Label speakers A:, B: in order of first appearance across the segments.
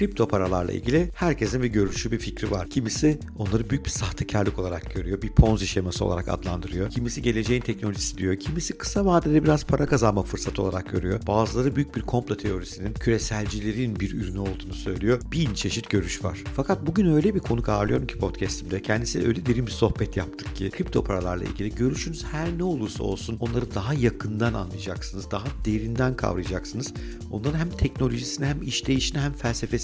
A: Kripto paralarla ilgili herkesin bir görüşü, bir fikri var. Kimisi onları büyük bir sahtekarlık olarak görüyor, bir ponzi şeması olarak adlandırıyor. Kimisi geleceğin teknolojisi diyor, kimisi kısa vadede biraz para kazanma fırsatı olarak görüyor. Bazıları büyük bir komplo teorisinin, küreselcilerin bir ürünü olduğunu söylüyor. Bin çeşit görüş var. Fakat bugün öyle bir konuk ağırlıyorum ki podcastimde. Kendisiyle öyle derin bir sohbet yaptık ki kripto paralarla ilgili görüşünüz her ne olursa olsun onları daha yakından anlayacaksınız. Daha derinden kavrayacaksınız. Onların hem teknolojisine hem işleyişine hem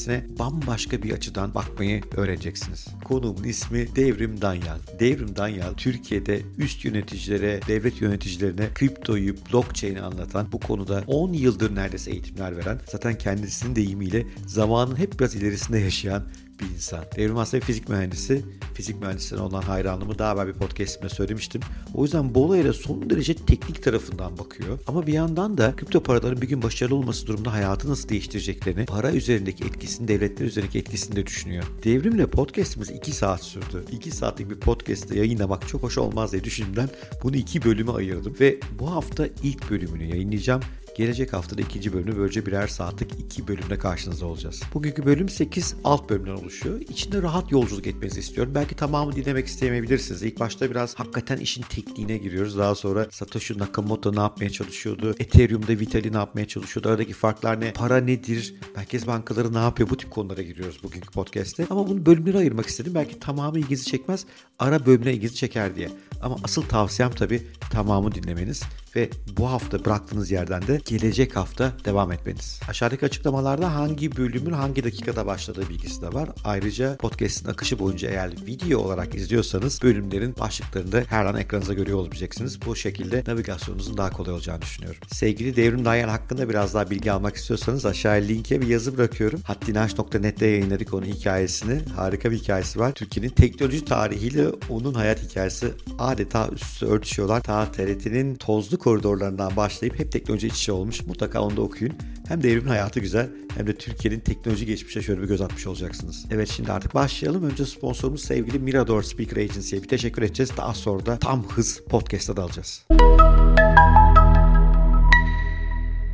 A: felsefesine bambaşka bir açıdan bakmayı öğreneceksiniz. Konuğumun ismi Devrim Danyal. Devrim Danyal Türkiye'de üst yöneticilere, devlet yöneticilerine kriptoyu, blockchain'i anlatan bu konuda 10 yıldır neredeyse eğitimler veren zaten kendisinin deyimiyle zamanın hep biraz ilerisinde yaşayan bir insan. Devrim aslında fizik mühendisi. Fizik mühendislerine olan hayranlığımı daha evvel bir podcastimde söylemiştim. O yüzden bu olayla son derece teknik tarafından bakıyor. Ama bir yandan da kripto paraların bir gün başarılı olması durumunda hayatı nasıl değiştireceklerini, para üzerindeki etkisini, devletler üzerindeki etkisini de düşünüyor. Devrimle podcastimiz 2 saat sürdü. 2 saatlik bir podcast'te yayınlamak çok hoş olmaz diye düşündüğümden bunu iki bölüme ayırdım. Ve bu hafta ilk bölümünü yayınlayacağım. Gelecek haftada ikinci bölümü böylece birer saatlik iki bölümle karşınızda olacağız. Bugünkü bölüm 8 alt bölümden oluşuyor. İçinde rahat yolculuk etmenizi istiyorum. Belki tamamı dinlemek istemeyebilirsiniz. İlk başta biraz hakikaten işin tekniğine giriyoruz. Daha sonra Satoshi Nakamoto ne yapmaya çalışıyordu? Ethereum'da Vitalik ne yapmaya çalışıyordu? Aradaki farklar ne? Para nedir? Merkez bankaları ne yapıyor? Bu tip konulara giriyoruz bugünkü podcast'te. Ama bunu bölümlere ayırmak istedim. Belki tamamı ilginizi çekmez. Ara bölümüne ilginizi çeker diye. Ama asıl tavsiyem tabii tamamı dinlemeniz ve bu hafta bıraktığınız yerden de gelecek hafta devam etmeniz. Aşağıdaki açıklamalarda hangi bölümün hangi dakikada başladığı bilgisi de var. Ayrıca podcast'in akışı boyunca eğer video olarak izliyorsanız bölümlerin başlıklarını da her an ekranınıza görüyor olabileceksiniz. Bu şekilde navigasyonunuzun daha kolay olacağını düşünüyorum. Sevgili Devrim Dayan hakkında biraz daha bilgi almak istiyorsanız aşağıya linke bir yazı bırakıyorum. Haddinaş.net'te yayınladık onun hikayesini. Harika bir hikayesi var. Türkiye'nin teknoloji tarihiyle onun hayat hikayesi adeta üstü örtüşüyorlar. Ta TRT'nin tozlu koridorlarından başlayıp hep teknoloji iç içe olmuş. Mutlaka onu da okuyun. Hem devrimin hayatı güzel hem de Türkiye'nin teknoloji geçmişe şöyle bir göz atmış olacaksınız. Evet şimdi artık başlayalım. Önce sponsorumuz sevgili Mirador Speaker Agency'ye bir teşekkür edeceğiz. Daha sonra da tam hız podcast'a dalacağız.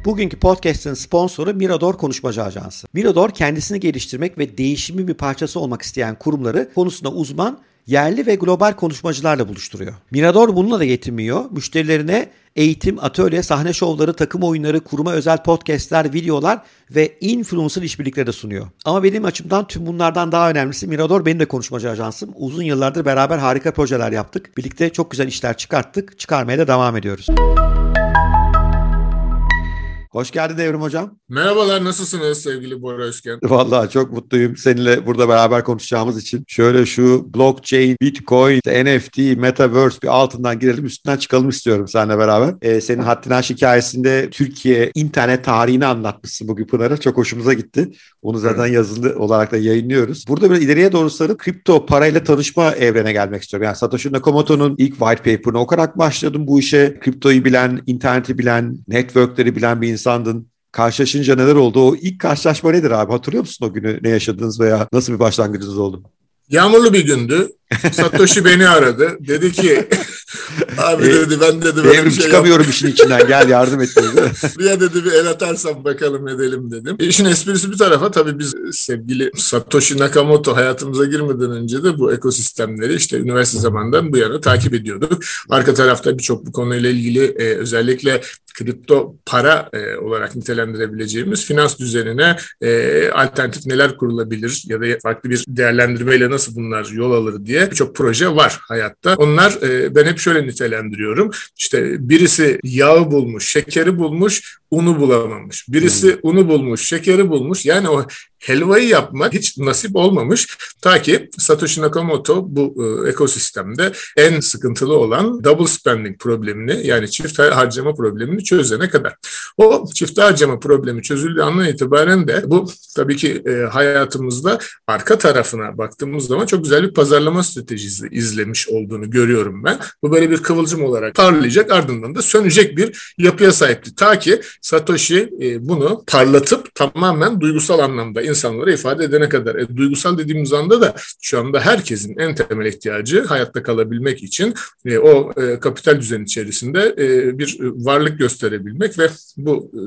A: Bugünkü podcast'ın sponsoru Mirador Konuşmacı Ajansı. Mirador kendisini geliştirmek ve değişimin bir parçası olmak isteyen kurumları konusunda uzman yerli ve global konuşmacılarla buluşturuyor. Mirador bununla da yetinmiyor. Müşterilerine eğitim, atölye, sahne şovları, takım oyunları, kuruma özel podcastler, videolar ve influencer işbirlikleri de sunuyor. Ama benim açımdan tüm bunlardan daha önemlisi Mirador benim de konuşmacı ajansım. Uzun yıllardır beraber harika projeler yaptık. Birlikte çok güzel işler çıkarttık. Çıkarmaya da devam ediyoruz. Hoş geldin Devrim Hocam.
B: Merhabalar, nasılsınız sevgili Bora Özken?
A: Vallahi çok mutluyum seninle burada beraber konuşacağımız için. Şöyle şu blockchain, bitcoin, NFT, metaverse bir altından girelim üstünden çıkalım istiyorum seninle beraber. Ee, senin Haddin Aş hikayesinde Türkiye internet tarihini anlatmışsın bugün Pınar'a. Çok hoşumuza gitti. Onu zaten evet. yazılı olarak da yayınlıyoruz. Burada böyle ileriye doğru sarıp kripto parayla tanışma evrene gelmek istiyorum. Yani Satoshi Nakamoto'nun ilk white paper'ını okuyarak başladım bu işe. Kriptoyu bilen, interneti bilen, networkleri bilen bir insan insandın? Karşılaşınca neler oldu? O ilk karşılaşma nedir abi? Hatırlıyor musun o günü? Ne yaşadınız veya nasıl bir başlangıcınız oldu?
B: Yağmurlu bir gündü. Satoshi beni aradı. Dedi ki abi dedi ben dedi
A: böyle bir şey çıkamıyorum işin içinden gel yardım et dedi.
B: bir dedi bir el atarsam bakalım edelim dedim. İşin esprisi bir tarafa tabii biz sevgili Satoshi Nakamoto hayatımıza girmeden önce de bu ekosistemleri işte üniversite zamandan bu yana takip ediyorduk. Arka tarafta birçok bu konuyla ilgili e, özellikle kripto para e, olarak nitelendirebileceğimiz finans düzenine e, alternatif neler kurulabilir ya da farklı bir değerlendirmeyle nasıl bunlar yol alır diye birçok proje var hayatta. Onlar e, ben hep şöyle nitelendiriyorum. İşte birisi yağı bulmuş, şekeri bulmuş, unu bulamamış. Birisi hmm. unu bulmuş, şekeri bulmuş. Yani o helvayı yapmak hiç nasip olmamış. Ta ki Satoshi Nakamoto bu e, ekosistemde en sıkıntılı olan double spending problemini yani çift harcama problemini çözene kadar. O çift harcama problemi çözüldüğü andan itibaren de bu tabii ki e, hayatımızda arka tarafına baktığımız zaman çok güzel bir pazarlama stratejisi izlemiş olduğunu görüyorum ben. Bu böyle bir kıvılcım olarak parlayacak ardından da sönecek bir yapıya sahipti. Ta ki Satoshi e, bunu parlatıp tamamen duygusal anlamda insanlara ifade edene kadar. E, duygusal dediğimiz anda da şu anda herkesin en temel ihtiyacı hayatta kalabilmek için e, o e, kapital düzen içerisinde e, bir varlık gösterebilmek ve bu e,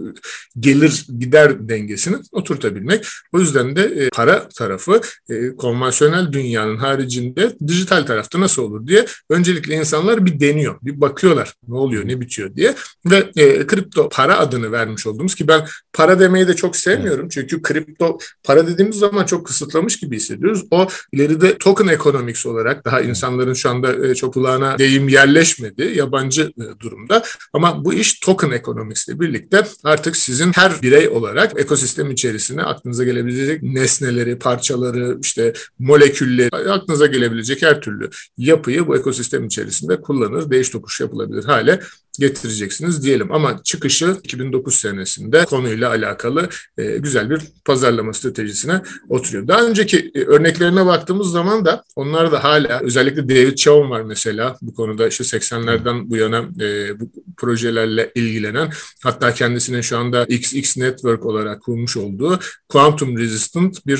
B: gelir gider dengesini oturtabilmek. O yüzden de e, para tarafı e, konvansiyonel dünyanın haricinde dijital tarafta nasıl olur diye öncelikle insanlar bir deniyor, bir bakıyorlar ne oluyor, ne bitiyor diye ve e, kripto para adını vermiş olduğumuz ki ben para demeyi de çok sevmiyorum. Çünkü kripto para dediğimiz zaman çok kısıtlamış gibi hissediyoruz. O ileride token economics olarak daha insanların şu anda e, çok kulağına deyim yerleşmedi, yabancı e, durumda. Ama bu iş token economics ile birlikte artık sizin her birey olarak ekosistem içerisine aklınıza gelebilecek nesneleri, parçaları, işte molekülleri, aklınıza gelebilecek her türlü yapıyı bu ekosistem içerisinde kullanır, değiş tokuş yapılabilir hale getireceksiniz diyelim. Ama çıkışı 2009 senesinde konuyla alakalı e, güzel bir pazarlama stratejisine oturuyor. Daha önceki e, örneklerine baktığımız zaman da onlar da hala özellikle David Chaum var mesela bu konuda işte 80'lerden bu yana e, bu projelerle ilgilenen hatta kendisinin şu anda XX Network olarak kurmuş olduğu Quantum Resistant bir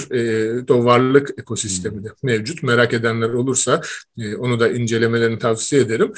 B: varlık ekosistemi de mevcut. Merak edenler olursa onu da incelemelerini tavsiye ederim.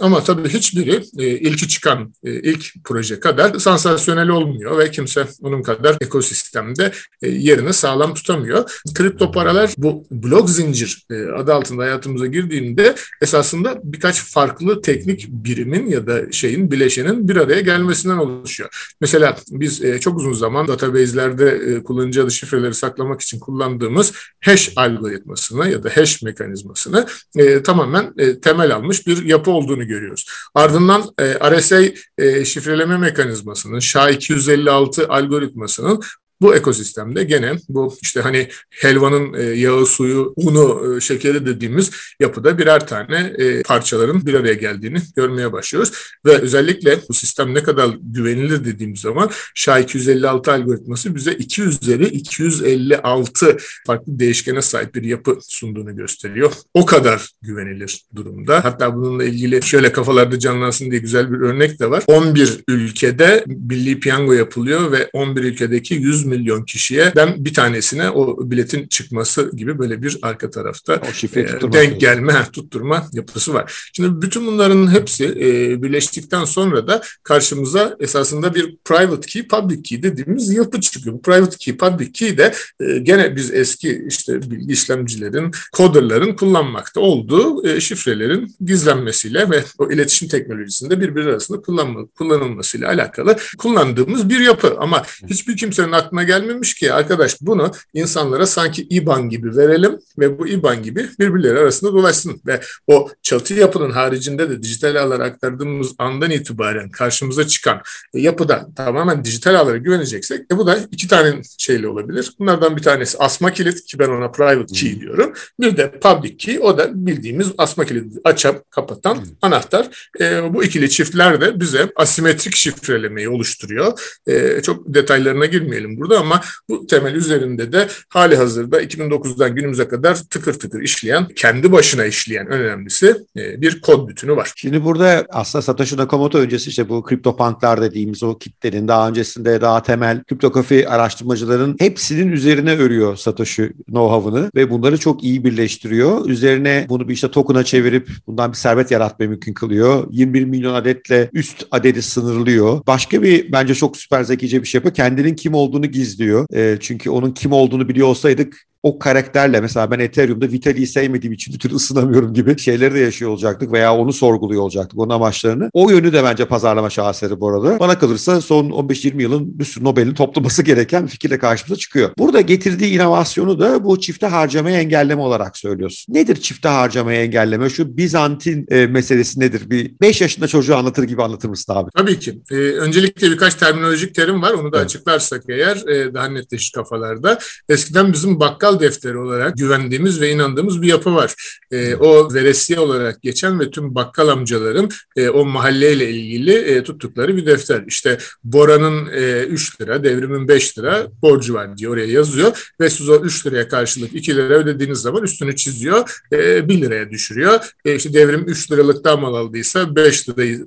B: Ama tabii hiçbiri ilki çıkan e, ilk proje kadar sansasyonel olmuyor ve kimse onun kadar ekosistemde e, yerini sağlam tutamıyor. Kripto paralar bu blok zincir e, adı altında hayatımıza girdiğinde esasında birkaç farklı teknik birimin ya da şeyin bileşenin bir araya gelmesinden oluşuyor. Mesela biz e, çok uzun zaman database'lerde e, kullanıcı adı şifreleri saklamak için kullandığımız hash algoritmasını ya da hash mekanizmasını e, tamamen e, temel almış bir yapı olduğunu görüyoruz. Ardından e, RSA e, şifreleme mekanizmasının, SHA-256 algoritmasının bu ekosistemde gene bu işte hani helvanın e, yağı, suyu, unu, e, şekeri dediğimiz yapıda birer tane e, parçaların bir araya geldiğini görmeye başlıyoruz. Ve özellikle bu sistem ne kadar güvenilir dediğimiz zaman SHA-256 algoritması bize 2 üzeri 256 farklı değişkene sahip bir yapı sunduğunu gösteriyor. O kadar güvenilir durumda. Hatta bununla ilgili şöyle kafalarda canlansın diye güzel bir örnek de var. 11 ülkede milli piyango yapılıyor ve 11 ülkedeki 100 milyon kişiye ben bir tanesine o biletin çıkması gibi böyle bir arka tarafta
A: e,
B: denk gelme, tutturma yapısı var. Şimdi bütün bunların hepsi e, birleştikten sonra da karşımıza esasında bir private key, public key dediğimiz yapı çıkıyor. Bu private key, public key de e, gene biz eski işte bilgi işlemcilerin, coderların kullanmakta olduğu e, şifrelerin gizlenmesiyle ve o iletişim teknolojisinde birbiri arasında kullanma, kullanılmasıyla alakalı kullandığımız bir yapı. Ama hiçbir kimsenin aklına aklına gelmemiş ki arkadaş bunu insanlara sanki IBAN gibi verelim ve bu IBAN gibi birbirleri arasında dolaşsın ve o çatı yapının haricinde de dijital ağlara aktardığımız andan itibaren karşımıza çıkan yapıda tamamen dijital ağlara güveneceksek e bu da iki tane şeyle olabilir. Bunlardan bir tanesi asma kilit ki ben ona private key diyorum. Bir de public key o da bildiğimiz asma kilidi açıp kapatan anahtar. E, bu ikili çiftler de bize asimetrik şifrelemeyi oluşturuyor. E, çok detaylarına girmeyelim burada burada ama bu temel üzerinde de hali hazırda 2009'dan günümüze kadar tıkır tıkır işleyen, kendi başına işleyen önemlisi e, bir kod bütünü var.
A: Şimdi burada aslında Satoshi Nakamoto öncesi işte bu kripto punklar dediğimiz o kitlerin daha öncesinde daha temel kriptografi araştırmacıların hepsinin üzerine örüyor Satoshi know-how'ını ve bunları çok iyi birleştiriyor. Üzerine bunu bir işte token'a çevirip bundan bir servet yaratmayı mümkün kılıyor. 21 milyon adetle üst adedi sınırlıyor. Başka bir bence çok süper zekice bir şey yapıyor. Kendinin kim olduğunu gizliyor. E, çünkü onun kim olduğunu biliyor olsaydık o karakterle mesela ben Ethereum'da Vitali'yi sevmediğim için bir türlü ısınamıyorum gibi şeyleri de yaşıyor olacaktık veya onu sorguluyor olacaktık onun amaçlarını. O yönü de bence pazarlama şaheseri bu arada. Bana kalırsa son 15-20 yılın bir sürü Nobel'in toplaması gereken fikirle karşımıza çıkıyor. Burada getirdiği inovasyonu da bu çifte harcamayı engelleme olarak söylüyorsun. Nedir çifte harcamayı engelleme? Şu Bizantin e, meselesi nedir? Bir 5 yaşında çocuğu anlatır gibi anlatır mısın abi?
B: Tabii ki. Ee, öncelikle birkaç terminolojik terim var. Onu da evet. açıklarsak eğer e, daha netleşir kafalarda. Eskiden bizim bakkal bakkal defteri olarak güvendiğimiz ve inandığımız bir yapı var. E, o veresiye olarak geçen ve tüm bakkal amcaların e, o mahalleyle ilgili e, tuttukları bir defter. İşte Bora'nın e, 3 lira, devrimin 5 lira borcu var diye oraya yazıyor ve siz o 3 liraya karşılık 2 lira ödediğiniz zaman üstünü çiziyor, e, 1 liraya düşürüyor. E, işte devrim 3 liralıktan mal aldıysa 5 lirayı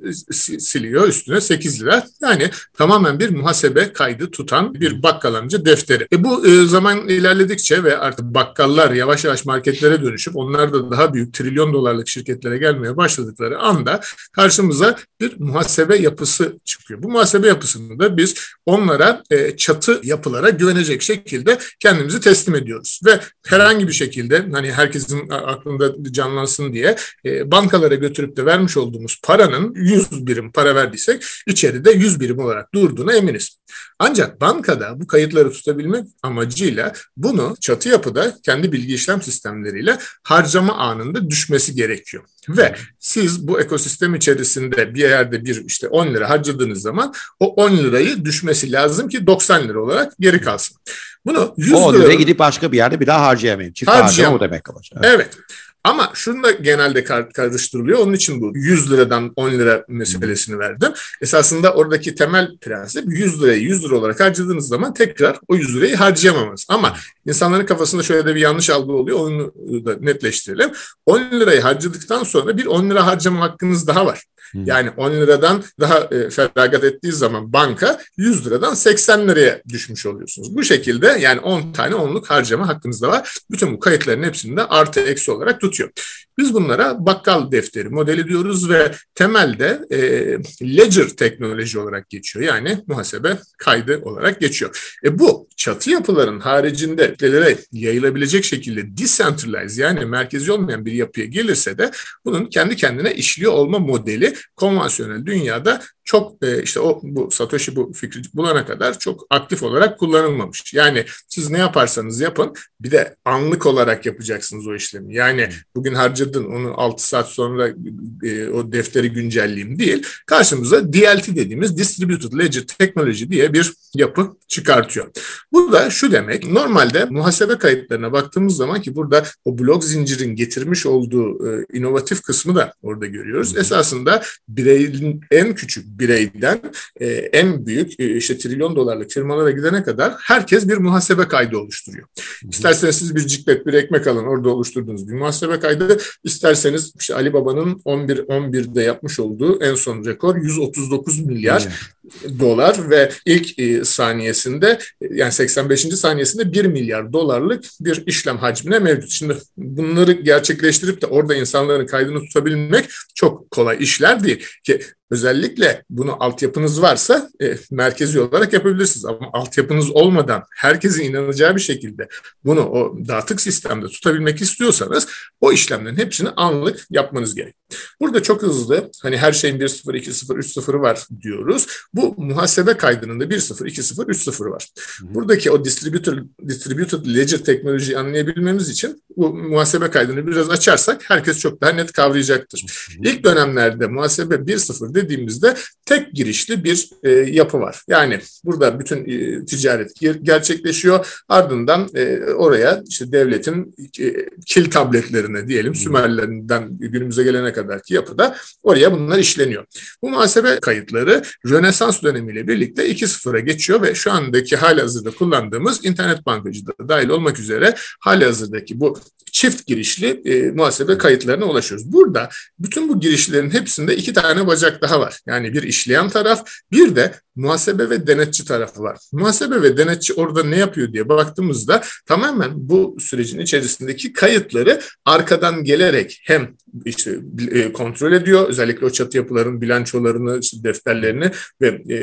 B: siliyor, üstüne 8 lira. Yani tamamen bir muhasebe kaydı tutan bir bakkal amca defteri. E, bu e, zaman ilerledikçe ve artık bakkallar yavaş yavaş marketlere dönüşüp onlar da daha büyük trilyon dolarlık şirketlere gelmeye başladıkları anda karşımıza bir muhasebe yapısı çıkıyor. Bu muhasebe yapısını da biz onlara e, çatı yapılara güvenecek şekilde kendimizi teslim ediyoruz. Ve herhangi bir şekilde hani herkesin aklında canlansın diye e, bankalara götürüp de vermiş olduğumuz paranın 100 birim para verdiysek içeride 100 birim olarak durduğuna eminiz. Ancak bankada bu kayıtları tutabilmek amacıyla bunu çatı yapıda kendi bilgi işlem sistemleriyle harcama anında düşmesi gerekiyor. Ve siz bu ekosistem içerisinde bir yerde bir işte 10 lira harcadığınız zaman o 10 lirayı düşmesi lazım ki 90 lira olarak geri kalsın.
A: Bunu 100 o lira gidip başka bir yerde bir daha harcayamayın. Çift harcama o demek
B: olacak. Evet. evet. Ama şunu da genelde karıştırılıyor. Onun için bu 100 liradan 10 lira meselesini verdim. Esasında oradaki temel prensip 100 lirayı 100 lira olarak harcadığınız zaman tekrar o 100 lirayı harcayamamız. Ama insanların kafasında şöyle de bir yanlış algı oluyor. Onu da netleştirelim. 10 lirayı harcadıktan sonra bir 10 lira harcama hakkınız daha var. Yani 10 liradan daha e, feragat ettiği zaman banka 100 liradan 80 liraya düşmüş oluyorsunuz. Bu şekilde yani 10 tane onluk harcama hakkınız da var. Bütün bu kayıtların hepsini de artı eksi olarak tutuyor. Biz bunlara bakkal defteri modeli diyoruz ve temelde e, ledger teknoloji olarak geçiyor. Yani muhasebe kaydı olarak geçiyor. E bu çatı yapıların haricinde kitlelere yayılabilecek şekilde decentralize yani merkezi olmayan bir yapıya gelirse de bunun kendi kendine işliyor olma modeli konvansiyonel dünyada çok e, işte o bu Satoshi bu fikri bulana kadar çok aktif olarak kullanılmamış. Yani siz ne yaparsanız yapın bir de anlık olarak yapacaksınız o işlemi. Yani bugün harcadın onu 6 saat sonra e, o defteri güncelleyeyim değil. Karşımıza DLT dediğimiz Distributed Ledger Technology diye bir yapı çıkartıyor. Bu da şu demek normalde muhasebe kayıtlarına baktığımız zaman ki burada o blok zincirin getirmiş olduğu e, inovatif kısmı da orada görüyoruz. Esasında bireyin en küçük bireyden e, en büyük e, işte trilyon dolarlık firmalara gidene kadar herkes bir muhasebe kaydı oluşturuyor. İsterseniz siz bir ciklet bir ekmek alın orada oluşturduğunuz bir muhasebe kaydı. İsterseniz işte Ali Baba'nın 11 11'de yapmış olduğu en son rekor 139 milyar dolar ve ilk e, saniyesinde yani 85. saniyesinde 1 milyar dolarlık bir işlem hacmine mevcut. Şimdi bunları gerçekleştirip de orada insanların kaydını tutabilmek çok kolay işler değil ki Özellikle bunu altyapınız varsa e, merkezi olarak yapabilirsiniz. Ama altyapınız olmadan herkesin inanacağı bir şekilde bunu o dağıtık sistemde tutabilmek istiyorsanız o işlemlerin hepsini anlık yapmanız gerek. Burada çok hızlı hani her şeyin 1-0, 2-0, 3-0'ı var diyoruz. Bu muhasebe kaydının da 1-0, 2-0, 3-0 var. Buradaki o distributed, distributed ledger teknolojiyi anlayabilmemiz için bu muhasebe kaydını biraz açarsak herkes çok daha net kavrayacaktır. İlk dönemlerde muhasebe 1-0 dediğimizde tek girişli bir e, yapı var. Yani burada bütün e, ticaret gerçekleşiyor. Ardından e, oraya işte devletin e, kil tabletlerine diyelim Sümerlerinden günümüze gelene kadarki yapıda oraya bunlar işleniyor. Bu muhasebe kayıtları Rönesans dönemiyle birlikte 2.0'a geçiyor ve şu andaki hali hazırda kullandığımız internet bankacılığı dahil olmak üzere hali hazırdaki bu çift girişli e, muhasebe kayıtlarına ulaşıyoruz. Burada bütün bu girişlerin hepsinde iki tane bacak daha var. Yani bir işleyen taraf, bir de muhasebe ve denetçi tarafı var. Muhasebe ve denetçi orada ne yapıyor diye baktığımızda tamamen bu sürecin içerisindeki kayıtları arkadan gelerek hem işte e, kontrol ediyor. Özellikle o çatı yapıların bilançolarını, işte defterlerini ve e,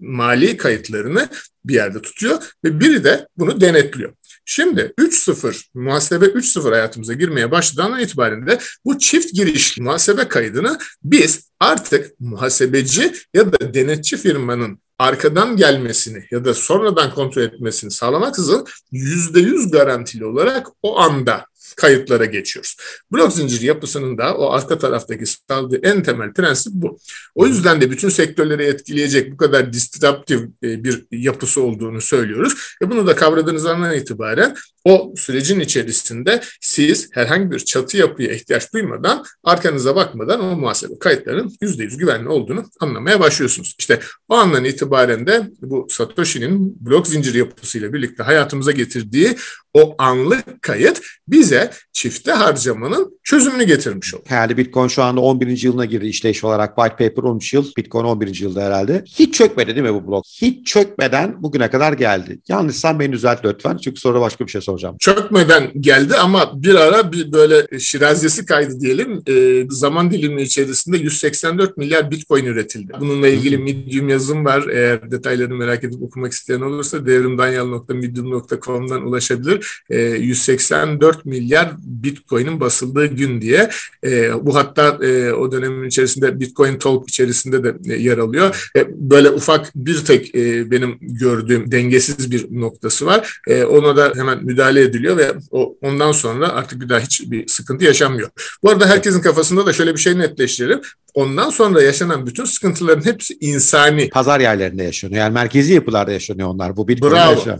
B: mali kayıtlarını bir yerde tutuyor ve biri de bunu denetliyor. Şimdi 3.0 muhasebe 3.0 hayatımıza girmeye başladığından itibaren de bu çift girişli muhasebe kaydını biz artık muhasebeci ya da denetçi firmanın arkadan gelmesini ya da sonradan kontrol etmesini sağlamaksızın %100 garantili olarak o anda kayıtlara geçiyoruz. Blok zincir yapısının da o arka taraftaki sağladığı en temel prensip bu. O yüzden de bütün sektörleri etkileyecek bu kadar disruptif e, bir yapısı olduğunu söylüyoruz. Ve bunu da kavradığınız andan itibaren o sürecin içerisinde siz herhangi bir çatı yapıya ihtiyaç duymadan arkanıza bakmadan o muhasebe kayıtlarının %100 güvenli olduğunu anlamaya başlıyorsunuz. İşte o andan itibaren de bu Satoshi'nin blok zincir yapısıyla birlikte hayatımıza getirdiği o anlık kayıt bize çifte harcamanın çözümünü getirmiş oldu.
A: Yani Bitcoin şu anda 11. yılına girdi işleyiş olarak. White Paper 13 yıl, Bitcoin 11. yılda herhalde. Hiç çökmedi değil mi bu blok? Hiç çökmeden bugüne kadar geldi. Yanlışsam beni düzelt lütfen çünkü sonra başka bir şey soracağım.
B: Çökmeden geldi ama bir ara bir böyle şirazesi kaydı diyelim. E, zaman dilimi içerisinde 184 milyar Bitcoin üretildi. Bununla ilgili Medium yazım var. Eğer detaylarını merak edip okumak isteyen olursa devrimdanyal.medium.com'dan ulaşabilir. E, 184 milyar Bitcoin'in basıldığı gün diye. E, bu hatta e, o dönemin içerisinde Bitcoin Talk içerisinde de e, yer alıyor. E, böyle ufak bir tek e, benim gördüğüm dengesiz bir noktası var. E, ona da hemen müdahale ediliyor ve o ondan sonra artık bir daha hiçbir sıkıntı yaşanmıyor. Bu arada herkesin kafasında da şöyle bir şey netleştirelim. Ondan sonra yaşanan bütün sıkıntıların hepsi insani.
A: Pazar yerlerinde yaşanıyor. Yani merkezi yapılarda yaşanıyor onlar. Bu Bitcoin'de yaşanıyor.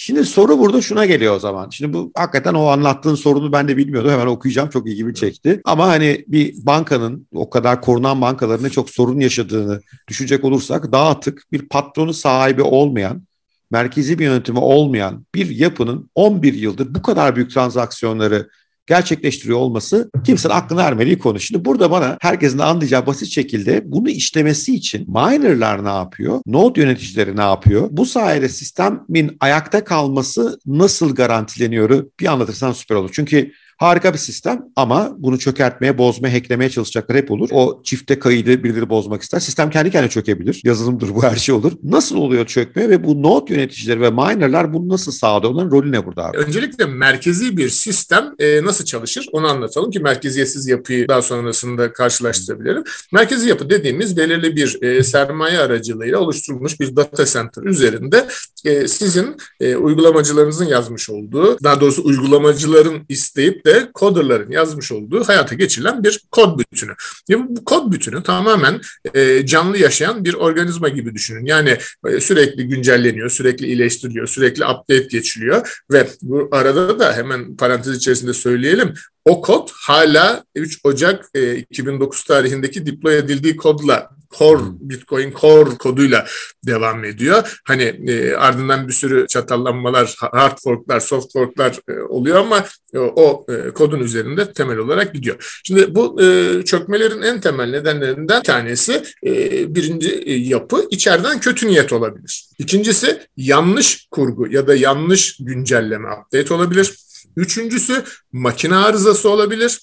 A: Şimdi soru burada şuna geliyor o zaman. Şimdi bu hakikaten o anlattığın sorunu ben de bilmiyordum. Hemen okuyacağım. Çok ilgimi çekti. Ama hani bir bankanın o kadar korunan bankaların ne çok sorun yaşadığını düşünecek olursak dağıtık bir patronu sahibi olmayan merkezi bir yönetimi olmayan bir yapının 11 yıldır bu kadar büyük transaksiyonları gerçekleştiriyor olması kimsenin aklına ermediği konu. Şimdi burada bana herkesin anlayacağı basit şekilde bunu işlemesi için minerlar ne yapıyor? Node yöneticileri ne yapıyor? Bu sayede sistemin ayakta kalması nasıl garantileniyor? Bir anlatırsan süper olur. Çünkü Harika bir sistem ama bunu çökertmeye, bozmaya, hacklemeye çalışacaklar hep olur. O çifte kaydı birileri bozmak ister. Sistem kendi kendine çökebilir. Yazılımdır bu her şey olur. Nasıl oluyor çökme ve bu node yöneticileri ve minerlar bunu nasıl sağlıyor? Onların rolü ne burada abi?
B: Öncelikle merkezi bir sistem e, nasıl çalışır onu anlatalım ki merkeziyetsiz yapıyı daha sonrasında karşılaştırabilirim. Merkezi yapı dediğimiz belirli bir e, sermaye aracılığıyla oluşturulmuş bir data center üzerinde e, sizin e, uygulamacılarınızın yazmış olduğu, daha doğrusu uygulamacıların isteyip de coderların yazmış olduğu hayata geçirilen bir kod bütünü. Yani bu kod bütünü tamamen e, canlı yaşayan bir organizma gibi düşünün. Yani e, sürekli güncelleniyor, sürekli iyileştiriliyor, sürekli update geçiliyor ve bu arada da hemen parantez içerisinde söyleyelim o kod hala 3 Ocak e, 2009 tarihindeki deploy edildiği kodla Core Bitcoin Core koduyla devam ediyor. Hani e, ardından bir sürü çatallanmalar, hard forklar, soft forklar e, oluyor ama e, o e, kodun üzerinde temel olarak gidiyor. Şimdi bu e, çökmelerin en temel nedenlerinden tanesi e, birinci e, yapı içeriden kötü niyet olabilir. İkincisi yanlış kurgu ya da yanlış güncelleme update olabilir. Üçüncüsü makine arızası olabilir.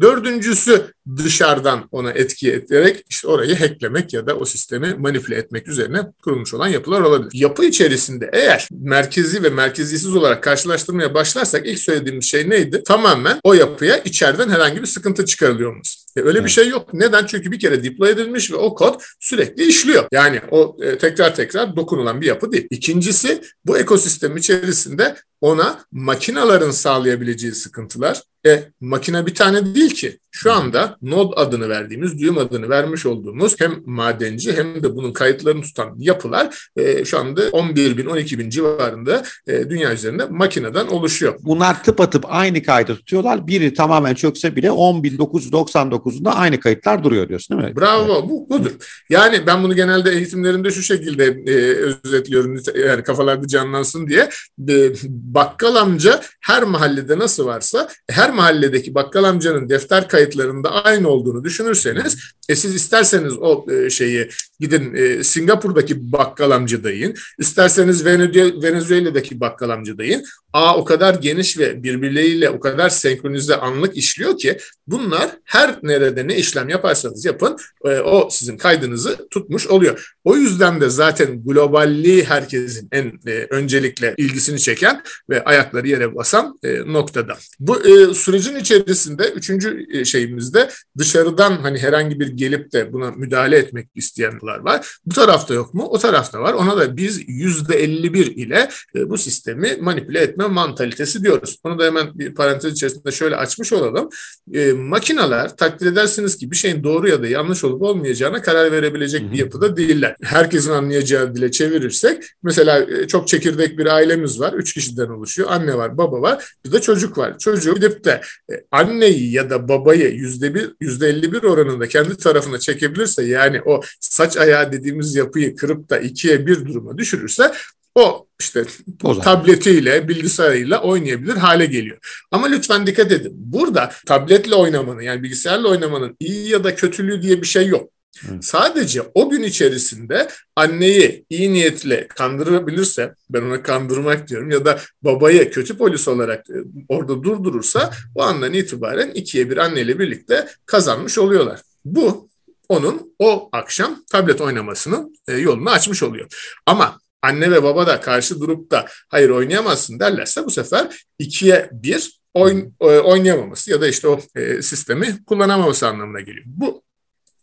B: Dördüncüsü dışarıdan ona etki ederek işte orayı hacklemek ya da o sistemi manipüle etmek üzerine kurulmuş olan yapılar olabilir. Yapı içerisinde eğer merkezi ve merkezisiz olarak karşılaştırmaya başlarsak ilk söylediğimiz şey neydi? Tamamen o yapıya içeriden herhangi bir sıkıntı çıkarılıyor olması. E öyle evet. bir şey yok. Neden? Çünkü bir kere deploy edilmiş ve o kod sürekli işliyor. Yani o e, tekrar tekrar dokunulan bir yapı değil. İkincisi bu ekosistem içerisinde ona makinaların sağlayabileceği sıkıntılar. E, makine bir tane değil ki. Şu anda node adını verdiğimiz, düğüm adını vermiş olduğumuz hem madenci hem de bunun kayıtlarını tutan yapılar e, şu anda 11 bin, 12 bin civarında e, dünya üzerinde makineden oluşuyor.
A: Bunlar tıpatıp aynı kaydı tutuyorlar. Biri tamamen çökse bile 10.999'unda aynı kayıtlar duruyor diyorsun değil mi?
B: Bravo, evet. bu budur. Yani ben bunu genelde eğitimlerimde şu şekilde e, özetliyorum yani kafalarda canlansın diye. E, bakkal amca her mahallede nasıl varsa her mahalledeki bakkal amcanın defter kayıtlarında aynı olduğunu düşünürseniz e siz isterseniz o e, şeyi gidin e, Singapur'daki bakkal amca dayın, isterseniz Venezuela'daki bakkal amca dayın. A o kadar geniş ve birbirleriyle o kadar senkronize anlık işliyor ki bunlar her nerede ne işlem yaparsanız yapın e, o sizin kaydınızı tutmuş oluyor. O yüzden de zaten globalliği herkesin en e, öncelikle ilgisini çeken ve ayakları yere basan e, noktada. Bu e, sürecin içerisinde üçüncü e, şeyimizde dışarıdan hani herhangi bir gelip de buna müdahale etmek isteyen yapılar var. Bu tarafta yok mu? O tarafta var. Ona da biz %51 ile e, bu sistemi manipüle etme mantalitesi diyoruz. Onu da hemen bir parantez içerisinde şöyle açmış olalım. E, makineler takdir edersiniz ki bir şeyin doğru ya da yanlış olup olmayacağına karar verebilecek bir yapıda değiller. Herkesin anlayacağı dile çevirirsek mesela e, çok çekirdek bir ailemiz var. Üç kişiden oluşuyor. Anne var, baba var, bir de çocuk var. Çocuğu gidip de e, anneyi ya da babayı yüzde bir, yüzde elli bir oranında kendi tarafına çekebilirse yani o saç ayağı dediğimiz yapıyı kırıp da ikiye bir duruma düşürürse o işte o tabletiyle, bilgisayarıyla oynayabilir hale geliyor. Ama lütfen dikkat edin. Burada tabletle oynamanın yani bilgisayarla oynamanın iyi ya da kötülüğü diye bir şey yok. Sadece o gün içerisinde anneyi iyi niyetle kandırabilirse, ben ona kandırmak diyorum ya da babayı kötü polis olarak e, orada durdurursa o andan itibaren ikiye bir anneyle birlikte kazanmış oluyorlar. Bu onun o akşam tablet oynamasının e, yolunu açmış oluyor. Ama anne ve baba da karşı durup da hayır oynayamazsın derlerse bu sefer ikiye bir oyn, e, oynayamaması ya da işte o sistemi kullanamaması anlamına geliyor. Bu